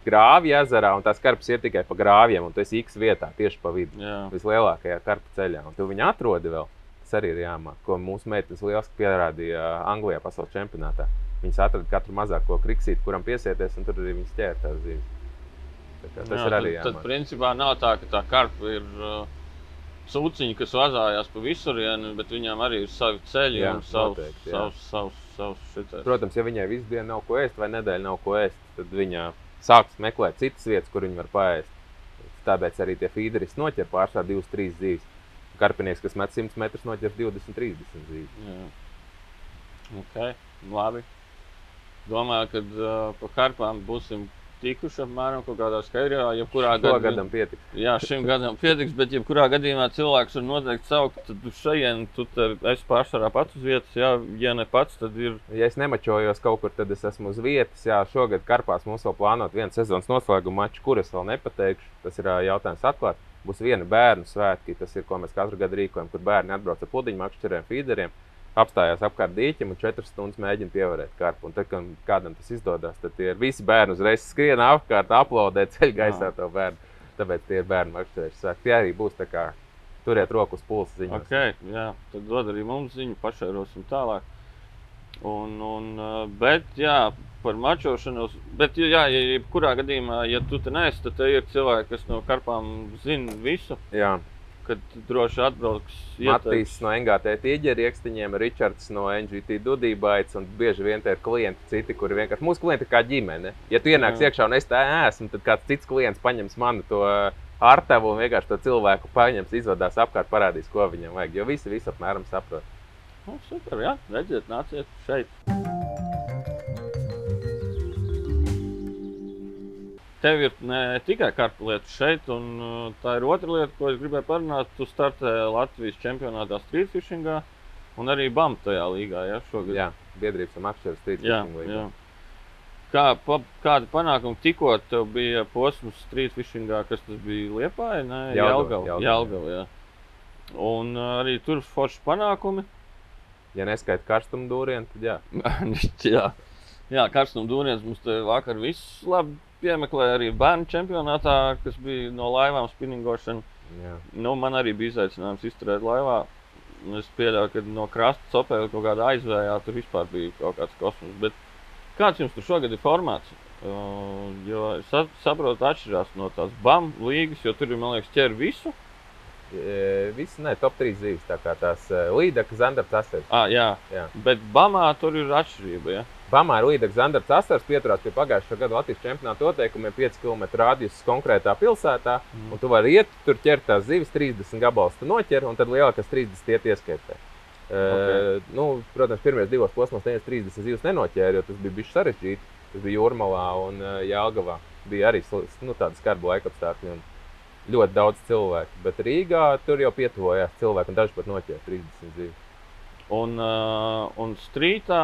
Speaker 2: grāvja ezerā, un tās karpas ir tikai pa grāvjiem, un tu esi X vietā, tieši pa vidu
Speaker 1: jā.
Speaker 2: vislielākajā karpu ceļā. Un tu viņu atrodi vēl. Tas arī ir jāmāk, ko mūsu meitenes lieliski pierādīja Anglijā pasaules čempionātā. Viņas atrada katru mazāko kriksīti, kuram piesieties, un tur arī viņas ķēra tās zīves. Tā kā Tas
Speaker 1: jā,
Speaker 2: ir arī
Speaker 1: tad, tad,
Speaker 2: jāmāk.
Speaker 1: principā, nav tā, ka tā karpa ir uh, sūciņa, kas vazājās pa visurienu, bet viņām arī ir savi ceļi
Speaker 2: Jā,
Speaker 1: un savs,
Speaker 2: noteikti, jā.
Speaker 1: savs, savs, savs šitais.
Speaker 2: Protams, ja viņai visu dienu nav ko ēst, vai nedēļu nav ko ēst, tad viņa sāks meklēt citas vietas, kur viņa var paēst. Tāpēc arī tie feederi noķer pārsvarā 2-3 zīves. Karpinieks, kas met 100 metrus, noķer 20-30 zīves.
Speaker 1: Jā. Ok, labi. Domāju, ka uh, pa karpām būsim tikuši apmēram kaut kādā skaidrā. Jebkurā gadījumā,
Speaker 2: gadam pietiks.
Speaker 1: jā, šim gadam pietiks, bet jebkurā gadījumā cilvēks var noteikti saukt, tad uz šejienes tu esi pārsvarā pats uz vietas. Jā, ja ne pats, tad ir.
Speaker 2: Ja es nemačojos kaut kur, tad es esmu uz vietas. Jā, šogad Karpās mums vēl plānot vienu sezonas noslēguma maču, kur es vēl nepateikšu. Tas ir jautājums atklāt. Būs viena bērnu svētki, tas ir, ko mēs katru gadu rīkojam, kur bērni atbrauc ar pudiņu makšķeriem, feederiem, apstājās apkārt dīķim un četras stundas mēģina pievarēt karpu. Un tad, kad kādam tas izdodas, tad ir visi bērni uzreiz skrien apkārt, aplaudē ceļu gaisā to bērnu. Tāpēc tie ir bērnu makšķerēši. Tie arī būs tā kā turiet roku uz pulsa ziņā.
Speaker 1: Okay, jā, tad dod arī mums ziņu, pašērosim tālāk. Un, un, uh, bet, jā, par mačošanos. Bet, jā, ja jebkurā gadījumā, ja tu te neesi, tad te ir cilvēki, kas no karpām zina visu.
Speaker 2: Jā.
Speaker 1: Kad droši atbrauks
Speaker 2: Matīs no NGT tīģeru iekstiņiem, Ričards no NGT dudībaits, un bieži vien tie ir klienti citi, kuri vienkārši mūsu klienti kā ģimene. Ja tu ienāc iekšā un es tā esmu, tad kāds cits klients paņems manu to artavu un vienkārši to cilvēku paņems, izvadās apkārt, parādīs, ko viņam vajag. Jo visi, visi apmēram saprot.
Speaker 1: Nu, super, jā, redziet, nāciet šeit. Tev ir ne tikai karta lieta šeit, un uh, tā ir otra lieta, ko es gribēju parunāt. Tu startēji Latvijas čempionātā Street Fishingā un arī BAM tajā līgā, ja šogad.
Speaker 2: Jā, biedrības un apšķiras street
Speaker 1: jā,
Speaker 2: fishing līgā.
Speaker 1: jā. Kā, pa, kādi panākumi tikko tev bija posms Street Fishingā, kas tas bija
Speaker 2: Jelgava,
Speaker 1: Jelgava,
Speaker 2: Jelgava,
Speaker 1: Jelgava, jā. Un uh, arī tur forši panākumi.
Speaker 2: Ja neskaita karstumu dūrienu, tad jā.
Speaker 1: jā, jā karstuma dūriens mums te vakar viss labi piemeklēja arī bērnu čempionātā, kas bija no laivām spinningošana.
Speaker 2: jā.
Speaker 1: Nu, man arī bija izaicinājums izturēt laivā. Es pieļauju, ka no krasta copēja kaut kāda aizvējā, tur vispār bija kaut kāds kosmos. Bet kāds jums tur šogad ir formāts? Uh, jo es sa- saprotu, atšķirās no tās BAM līgas, jo tur ir, man liekas, ķer visu.
Speaker 2: E, Visi, nē, top 3 zīves, tā kā tās līdekas, zandarts, asers.
Speaker 1: Ah, jā.
Speaker 2: Jā.
Speaker 1: Bet BAMā tur ir atšķirība. Ja?
Speaker 2: Pamā ir līdzīgs Zandars Asars, pieturās pie pagājušā gada Latvijas čempionāta noteikumiem 5 km radius konkrētā pilsētā.
Speaker 1: Mm.
Speaker 2: Un tu vari iet, tur ķert tās zivis, 30 gabalus tu noķer, un tad lielākās 30 iet ieskaitē. Okay. Nu, protams, pirmajos divos posmos neviens 30 zivis nenoķēra, jo tas bija bijis sarežģīti. Tas bija Jurmalā un uh, Jālgavā. Bija arī nu, tādi skarbi laikapstākļi un ļoti daudz cilvēku. Bet Rīgā tur jau pietuvojās cilvēki, un daži pat noķēra 30 zivis.
Speaker 1: Un, uh, un strītā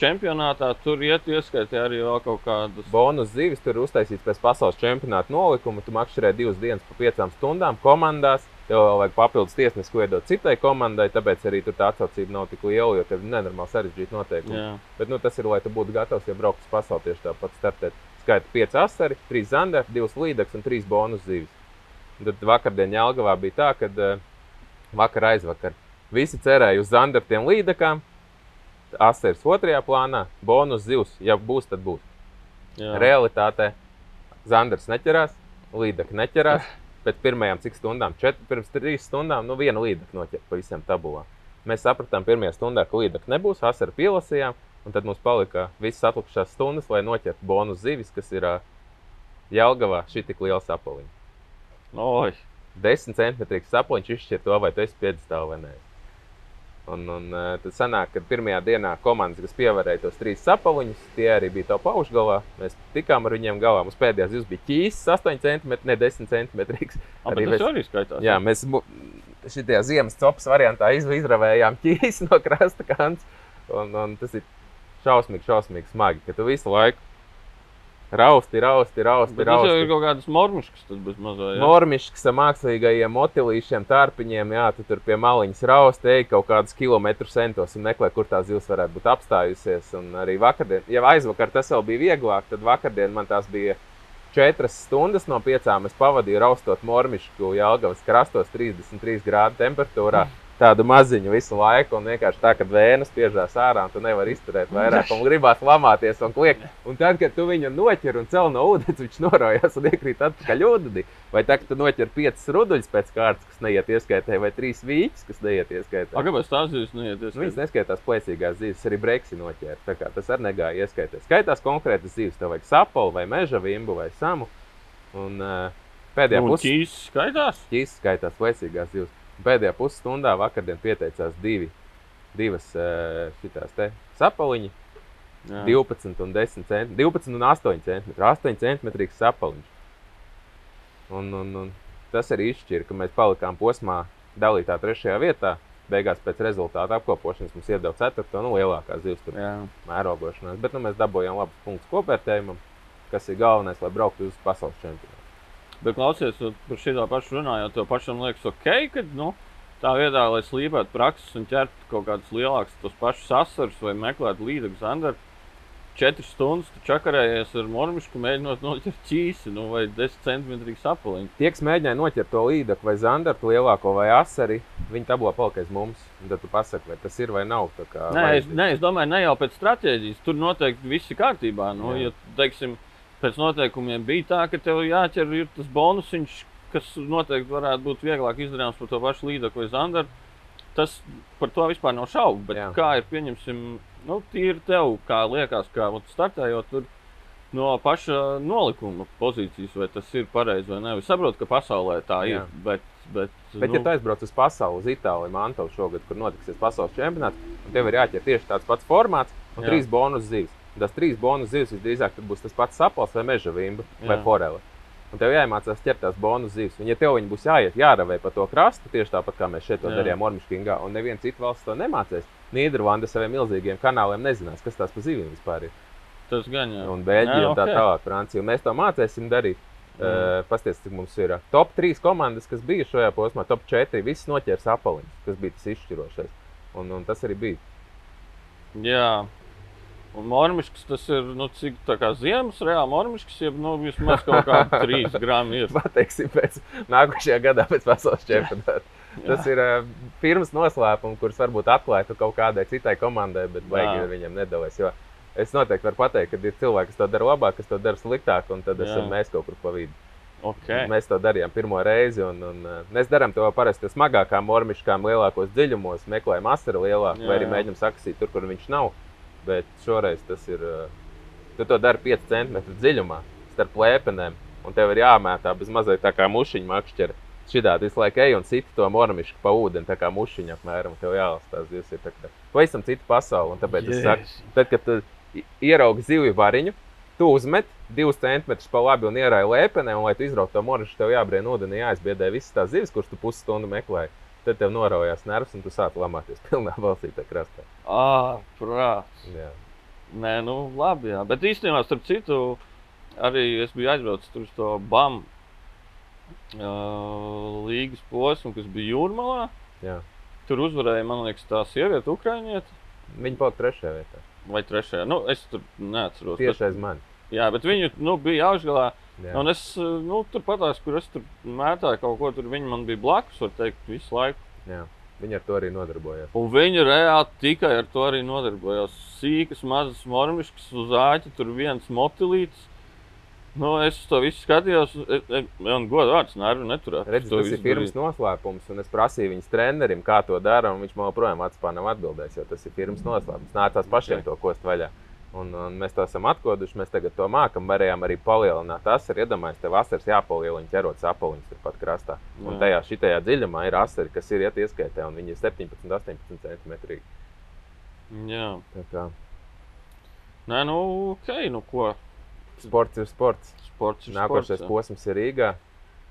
Speaker 1: čempionātā tur iet ieskaitē arī kaut kādas.
Speaker 2: Bonus zivis tur uztaisīts pēc pasaules čempionāta nolikuma. Tu makšķerē divas dienas pa piecām stundām komandās. Tev vēl vajag papildus tiesnesi, ko iedot citai komandai, tāpēc arī tur tā atsaucība nav tik liela, jo tev ir nenormāli sarežģīti noteikumi.
Speaker 1: Jā,
Speaker 2: Bet nu, tas ir, lai tu būtu gatavs, ja braukt uz pasauli tieši tāpat startēt. Skaita 5 asari, 3 zandari, 2 līdzekas un 3 bonus zivis. Un Tad vakardien Jālgavā bija tā, ka uh, vakar aizvakar visi cerēja uz zandartiem līdzekām. Asars otrajā plānā, bonus zivs, ja būs, tad būs.
Speaker 1: jā.
Speaker 2: Realitātē Zandars neķerās, līdeka neķerās. Pēc pirmajām cik stundām, čet, pirms trīs stundām, nu viena līdeka noķēra pa visiem tabulām. Mēs sapratām, pirmajā stundā, ka līdeka nebūs, asaru pielasījām, un tad mums palika visas atlikušās stundas, lai noķertu bonus zivis, kas ir Jelgavā šī tik liela sapaliņa.
Speaker 1: Oi,
Speaker 2: 10 centimetrīgs saploņš izšķir to, vai tu esi piedestāvā vai nē. Un, un uh, tad sanāk, ka pirmajā dienā komandas, kas pievarēja tos trīs sapauņus, tie arī bija top augšgalā. Mēs tikām ar viņiem galā. Mums pēdējā zivs bija ķīsis, 8 cm, ne 10 cm.
Speaker 1: arī
Speaker 2: mēs,
Speaker 1: tas arī skaitās.
Speaker 2: jā, mēs šajā ziemas copas variantā iz- izravējām ķīsi no krasta kants. Un, un tas ir šausmīgi, šausmīgi smagi, ka tu visu laiku rausti, rausti, rausti.
Speaker 1: Bet tas jau
Speaker 2: rausti.
Speaker 1: ir kaut kādas mormiškas, tas bez mazā. jā.
Speaker 2: Normišķis ar mākslīgajiem motilīšiem, tārpiņiem, jā, tu tur pie maliņas rausti, ej kaut kādus kilometrus centos un meklē, kur tā zivs varētu būt apstājusies. Un arī vakardien, ja aizvakar tas vēl bija vieglāk, tad vakardien man tās bija četras stundas no piecām. Es pavadīju raustot mormišku Jālgavas krastos 33 grādu temperatūrā. Tādu maziņu visu laiku, un vienkārši tā, ka vēna spiežās ārā, un tu nevari izturēt vairāk, un gribās lamāties un kliegt. Un tad, kad tu viņu noķer un cel no ūdens, viņš noraujas un iekrīt atpakaļ ūdenī. Vai tā, ka tu noķer piecas ruduļus pēc kārtas, kas neiet ieskaitē, vai trīs vīķus, kas neiet ieskaitē.
Speaker 1: A, kāpēc tās zivs neiet?
Speaker 2: Nu, Viņas neskaitās plēsīgās zivis, arī breksi noķēra. Tā kā Tas arī negāja ieskaitē. Skaitās konkrētas zivis, tev vajag sapuli, vai meža vimbu, vai samu. Un uh, pēdējā pusē
Speaker 1: ķīs skaitās.
Speaker 2: ķīs skaitās plēsīgās zivs. Pēdējā pusstundā vakardien pieteicās divi, divas uh, šitās te sapaliņi.
Speaker 1: Jā.
Speaker 2: 12 un 10 centimetri, 12 un 8 centimetri, 8 centimetrīgs sapaliņš. Un, un, un tas arī izšķīra, ka mēs palikām posmā dalītā trešajā vietā. Beigās pēc rezultātu apkopošanas mums iedeva 4. nu, lielākā zivs mērogošanās. Bet nu, mēs dabūjām labus punktus kopvērtējumam, kas ir galvenais, lai brauktu uz pasaules čempionātu.
Speaker 1: Bet klausies, par šo pašu runājot, tev pašam liekas, ok, ka nu, tā vietā, lai slīpētu prakses un ķertu kaut kādus lielākus, tos pašus asarus vai meklētu līdzekļus, Andrei, četras stundas tu čakarējies ar mormišku, mēģinot noķert ķīsi nu, vai 10 centimetrīgu sapaliņu.
Speaker 2: Tie, kas mēģināja noķert to līdzekli vai zandartu lielāko vai asari, viņi tabulā palika aiz mums. Tad tu pasaki, vai tas ir vai nav.
Speaker 1: Nē, es,
Speaker 2: vajadzīgi.
Speaker 1: nē, es domāju, ne jau pēc stratēģijas. Tur noteikti viss ir kārtībā. Nu,
Speaker 2: Jā.
Speaker 1: ja, teiksim, pēc noteikumiem bija tā, ka tev jāķer ir tas bonusiņš, kas noteikti varētu būt vieglāk izdarāms par to pašu līdzekli vai zandaru. Tas par to vispār nav šaubu. Bet
Speaker 2: Jā.
Speaker 1: kā ir pieņemsim, nu, tīri tev, kā liekas, kā ot, startējot tur no paša nolikuma pozīcijas, vai tas ir pareizi vai nē. Es saprotu, ka pasaulē tā
Speaker 2: Jā.
Speaker 1: ir. Bet, bet,
Speaker 2: Bet, ja tu aizbrauc uz pasauli, uz Itāliju, Mantovu šogad, kur notiksies pasaules čempionāts, un tev ir jāķer tieši tāds pats formāts un
Speaker 1: Jā.
Speaker 2: trīs bonus zivs. Un Tas trīs bonus zivs visdrīzāk būs tas pats sapals vai meža vimba vai
Speaker 1: Jā.
Speaker 2: forele. Un tev jāiemācās ķert tās bonus zivs. Un, ja tev viņi būs jāiet, jāravē pa to krastu, tieši tāpat kā mēs šeit to
Speaker 1: Jā.
Speaker 2: darījām Ormiškingā, un neviena cita valsts to nemācīs, Nīderlanda saviem milzīgiem kanāliem nezinās, kas tās pa zivīm vispār ir.
Speaker 1: tas gan jā.
Speaker 2: un Beļģija
Speaker 1: Jā,
Speaker 2: un tā
Speaker 1: ok.
Speaker 2: tālāk, Francija. Un mēs to mācīsim darīt.
Speaker 1: Mm.
Speaker 2: Uh, Pastāstiet, cik mums ir top 3 komandas, kas bija šajā posmā, top 4. Visas noķēra apaliņus, kas bija tas izšķirošais. Un, un tas arī bija.
Speaker 1: Jā. Un mormiškas tas ir, nu, cik tā kā ziemas reāli mormiškas, jeb, nu, vismaz kaut kādi 3 gramu ir.
Speaker 2: Pateiksim, pēc nākošajā gadā pēc pasaules čempionāta. Tas ir uh, pirms noslēpums, kurus varbūt atklātu kaut kādai citai komandai, bet baigi viņiem nedalās. Jo es noteikti varu pateikt, ka ir cilvēki, kas to dara labāk, kas to dara sliktāk, un tad esam mēs kaut kur pa vidu.
Speaker 1: Okay.
Speaker 2: Mēs to darījām pirmo reizi, un, un uh, mēs darām to parasti smagākām mormiškām, lielākos dziļumos, meklējam asaru lielāku, vai arī mēģinām sakasīt tur, kur viņš nav. Bet šoreiz tas ir. Uh, tu to dari 5 centimetru dziļumā, starp lēpenēm, un tev ir jāmētā bez mazliet tā kā mušiņa makšķera. Šitā visu laiku ej un sit to mormišu pa ūdeni, tā kā mušiņa apmēram. Tev jālasa tās zivs, ir tā kā pavisam cita pasaule. Un tāpēc es saku, tad, kad tu ieraugi zivju variņu, tu uzmet divus centimetrus pa labi un ierāji lēpenē, un, lai tu izrauktu to moršu, tev jābrien ūdenī, jāizbiedē visas tās zivis, kuras tu pusstundu meklēji. Tad tev noraujās nervs, un tu sāc lamāties pilnā balsī tajā krastā.
Speaker 1: Ah, prāts.
Speaker 2: Jā.
Speaker 1: Nē, nu, labi. Jā. Bet īstenībā, starp citu, arī es biju aizbraucis tur uz to BAM uh, līgas posmu, kas bija Jūrmalā.
Speaker 2: Jā.
Speaker 1: Tur uzvarēja, man liekas, tā sieviete, Ukraiņiete.
Speaker 2: Viņi palika trešajā vietā.
Speaker 1: Vai trešajā? Nu, es tur neatceros. Bet,
Speaker 2: Tieši aiz mani.
Speaker 1: jā, bet viņu nu, bija augšgalā.
Speaker 2: Jā.
Speaker 1: Un es uh, nu, tur patās, kur es tur mētāju kaut ko, tur viņi man bija blakus, var teikt, visu laiku.
Speaker 2: Jā. Viņi ar to arī nodarbojās.
Speaker 1: Un viņi reāli tikai ar to arī nodarbojās. Sīkas, mazas mormiškas uz āķa, tur viens motilīts. Nu, es to visu skatījos, e, e, man godā vārds nervu neturēt.
Speaker 2: Redz, tas ir pirms noslēpums, un es prasīju viņas trenerim, kā to dara. un Viņš man joprojām atspā nav atbildējis, jo tas ir pirms noslēpums. Nācās pašiem
Speaker 1: Ok.
Speaker 2: to kost vaļā. Un, un mēs to esam atkoduši. Mēs tagad to mākam. Varējām arī palielināt asaru. Iedomājieties, tev asaras jāpalielina ķerot sapaliņus turpat krastā. Un
Speaker 1: Jā.
Speaker 2: tajā šitajā dziļumā ir asari, kas ir iet ieskaitē, un viņi ir 17, 18 cm.
Speaker 1: Jā.
Speaker 2: Tā kā
Speaker 1: Nē, nu, ok, nu ko.
Speaker 2: sports ir sports.
Speaker 1: Sports ir
Speaker 2: Nākošais
Speaker 1: sports,
Speaker 2: posms ir Rīgā.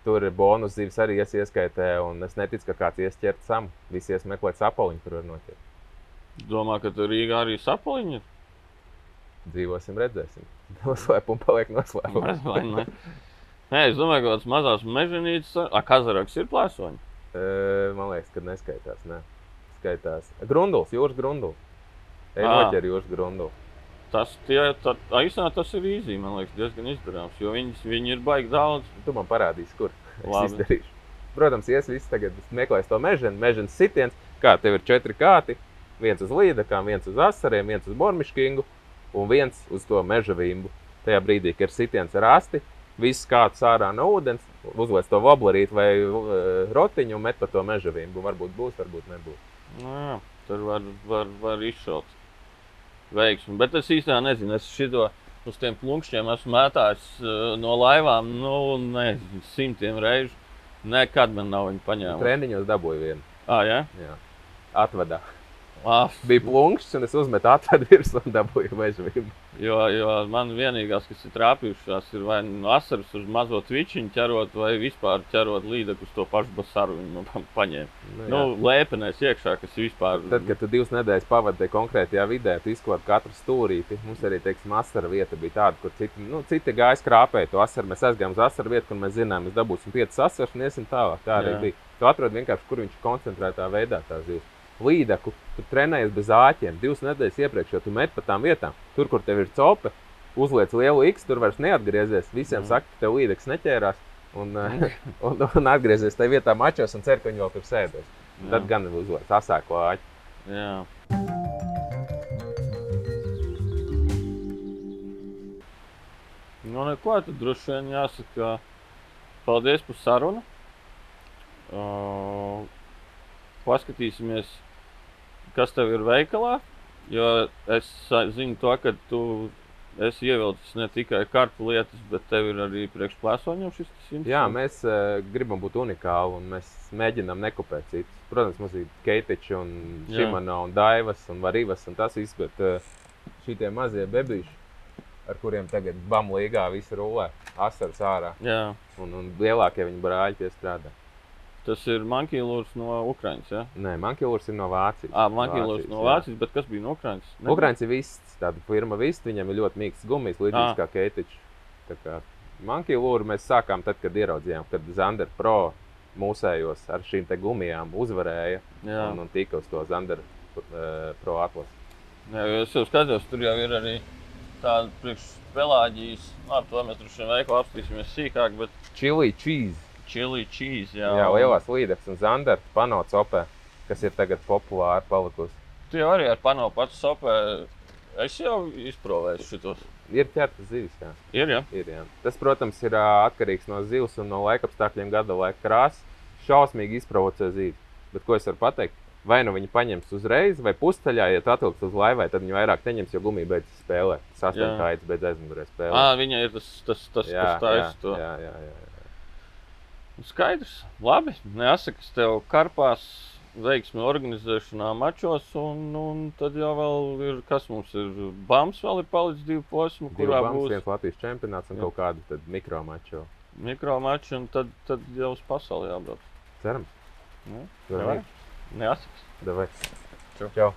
Speaker 2: Tur ir bonus zīves arī ies ieskaitē, un es neticu, ka kāds ies ķert sam. Visi ies meklēt sapaliņu, kur var noķert.
Speaker 1: Domā, ka tur Rīgā arī sapliņi ir.
Speaker 2: Dzīvosim, redzēsim. Noslēpums paliek noslēpums.
Speaker 1: Nē, es domāju, ka tāds mazās mežonītes, a, kazaraks ir plēsoņi.
Speaker 2: Man liekas, ka neskaitās. Ne. Skaitās Grunduls, jūras grunduls.
Speaker 1: Ā.
Speaker 2: noķer jūras grunduls.
Speaker 1: Tas, tie, tā, a, īstenībā tas ir īzī, man liekas, diezgan izdarāms, jo viņi, viņi ir baigi daudz.
Speaker 2: Tu man parādīsi, kur es izdarīšu. Protams, ies viss tagad meklēs to mežonu, mežonas sitiens. Kā tev ir četri kāti, viens uz līdakām, viens uz asariem, viens uz bormiškingu un viens uz to meža vimbu. Tajā brīdī, kad ir sitiens ar asti, viss kāds ārā no ūdens, uzliek to voblerīti vai uh, rotiņu un met pa to meža vimbu. Varbūt būs, varbūt nebūs.
Speaker 1: Nu, jā, tur var, var, var izšaut veiksmi. Bet es īstenībā nezinu, es šito uz tiem plunkšķiem esmu mētājis uh, no laivām, nu, nezinu, simtiem reižu. Nekad man nav viņa paņēmusi.
Speaker 2: Treniņos dabūju vienu.
Speaker 1: Ah, jā?
Speaker 2: Jā. Atvadā.
Speaker 1: Ah,
Speaker 2: Bija plunkšs, un es uzmetu atvedu virsmu un dabūju meža vimbu.
Speaker 1: jo, jo man vienīgās, kas ir trāpījušās, ir vai nu asaras uz mazo tvičiņu ķerot, vai vispār ķerot līdzekļus uz to pašu basaru. Viņa man pa- paņēma.
Speaker 2: Nu,
Speaker 1: Nu,
Speaker 2: jā.
Speaker 1: lēpenēs iekšā, kas vispār
Speaker 2: Tad, kad tu divas nedēļas pavadīji konkrētajā vidē, tu izkopji katru stūrīti. Mums arī, teiksim, asara vieta bija tāda, kur citi, nu, citi gāja skrāpēt to asaru. Mēs aizgājām uz asaru vietu, kur mēs zinām, mēs dabūsim piecas asaras un iesim tālāk. Tā arī
Speaker 1: Jā.
Speaker 2: bija. Tu atrod vienkārši, kur viņš koncentrētā veidā tā zivs. Līdaku, tu trenējies bez āķiem divas nedēļas iepriekš, jo tu met pa tām vietām. Tur, kur tev ir cope, uzliec lielu X, tur vairs neatgriezies. Visiem
Speaker 1: Mhm.
Speaker 2: saka, ka tev līdeks neķērās. Un, eh, un, un atgriezies tajā vietā mačos un cer, ka viņi vēl tur sēdēs.
Speaker 1: Jā.
Speaker 2: Tad gan uzliek asāko āķi.
Speaker 1: Jā. Nu, neko, tad droši vien jāsaka, paldies par sarunu. Uh, paskatīsimies, kas tev ir veikalā. Jo es zinu to, ka tu esi ievilcis ne tikai kartu lietas, bet tev ir arī priekšplēsoņiem šis tas
Speaker 2: Jā, mēs uh, gribam būt unikāli un mēs mēģinām nekopēt citus. Protams, mums ir Keitiņš, un. Šimana, un Daivas un Varīvas un tas viss, bet uh, šie mazie bebīši, ar kuriem tagad BAM līgā viss rulē, asaras ārā,
Speaker 1: Jā,
Speaker 2: un, un lielākie viņa brāļi pie strādā.
Speaker 1: Tas ir mankīlūrs no Ukrainas. Ja?
Speaker 2: Nē, Mankīlurs ir no Vācijas.
Speaker 1: Ah, mankīlūrs no
Speaker 2: jā.
Speaker 1: Vācijas, bet kas bija no Ukrainas? Nebija?
Speaker 2: Ukraiņas ir viss, tāda firma viss, viņam ir ļoti mīksts gumijas, līdzīgs
Speaker 1: Ah.
Speaker 2: kā kā Mankīlūru mēs sākām tad, kad ieraudzījām, kad Zander Pro mūsējos ar šīm gumijām uzvarēja.
Speaker 1: Jā.
Speaker 2: un, un tika uz to Zandera uh, pro atlases.
Speaker 1: Jā, es jau skatos, tur jau ir arī tāda priekšpelāģijas, nu, ar to mēs droši vien veikalu apskatīsimies sīkāk, bet
Speaker 2: Chili cheese.
Speaker 1: Chili cheese, jā.
Speaker 2: Jā, lielās līdzekas un Zandera panots opē, kas ir tagad populāri palikusi.
Speaker 1: Tu jau arī ar pano pats sopē, es jau izprovēju šitos.
Speaker 2: Ir ķerta zivis, jā.
Speaker 1: Ir, jā?
Speaker 2: Ir, jā. Tas, protams, ir atkarīgs no zivs un no laikapstākļiem, gada laika krāsas. Šausmīgi izprovocē zivis. Bet ko es varu pateikt? Vai nu viņi paņems uzreiz, vai pusceļā, ja tu atvilks uz laivai, tad viņi vairāk neņems, jo gumija beidzas
Speaker 1: Jā.
Speaker 2: astoņkājs beidz aizmugurē spēlēt.
Speaker 1: Ā, viņa ir tas, tas, tas,
Speaker 2: jā,
Speaker 1: kas taisa to.
Speaker 2: jā, jā, jā, jā.
Speaker 1: Skaidrs, labi. Nesakas tev karpās veiksmi organizēšanā mačos, un, un tad jau vēl ir, kas mums ir, Bams vēl ir palicis divu posmu,
Speaker 2: Divi
Speaker 1: kurā
Speaker 2: bams,
Speaker 1: būs
Speaker 2: viens Latvijas čempionāts un
Speaker 1: Jā.
Speaker 2: kaut kāda tad mikromačo.
Speaker 1: mikro mači, un tad, tad jau uz pasauli jābrauc.
Speaker 2: Cerams.
Speaker 1: Nu, davai.
Speaker 2: arī.
Speaker 1: Nesakas.
Speaker 2: Davai.
Speaker 1: Čau.
Speaker 2: Čau.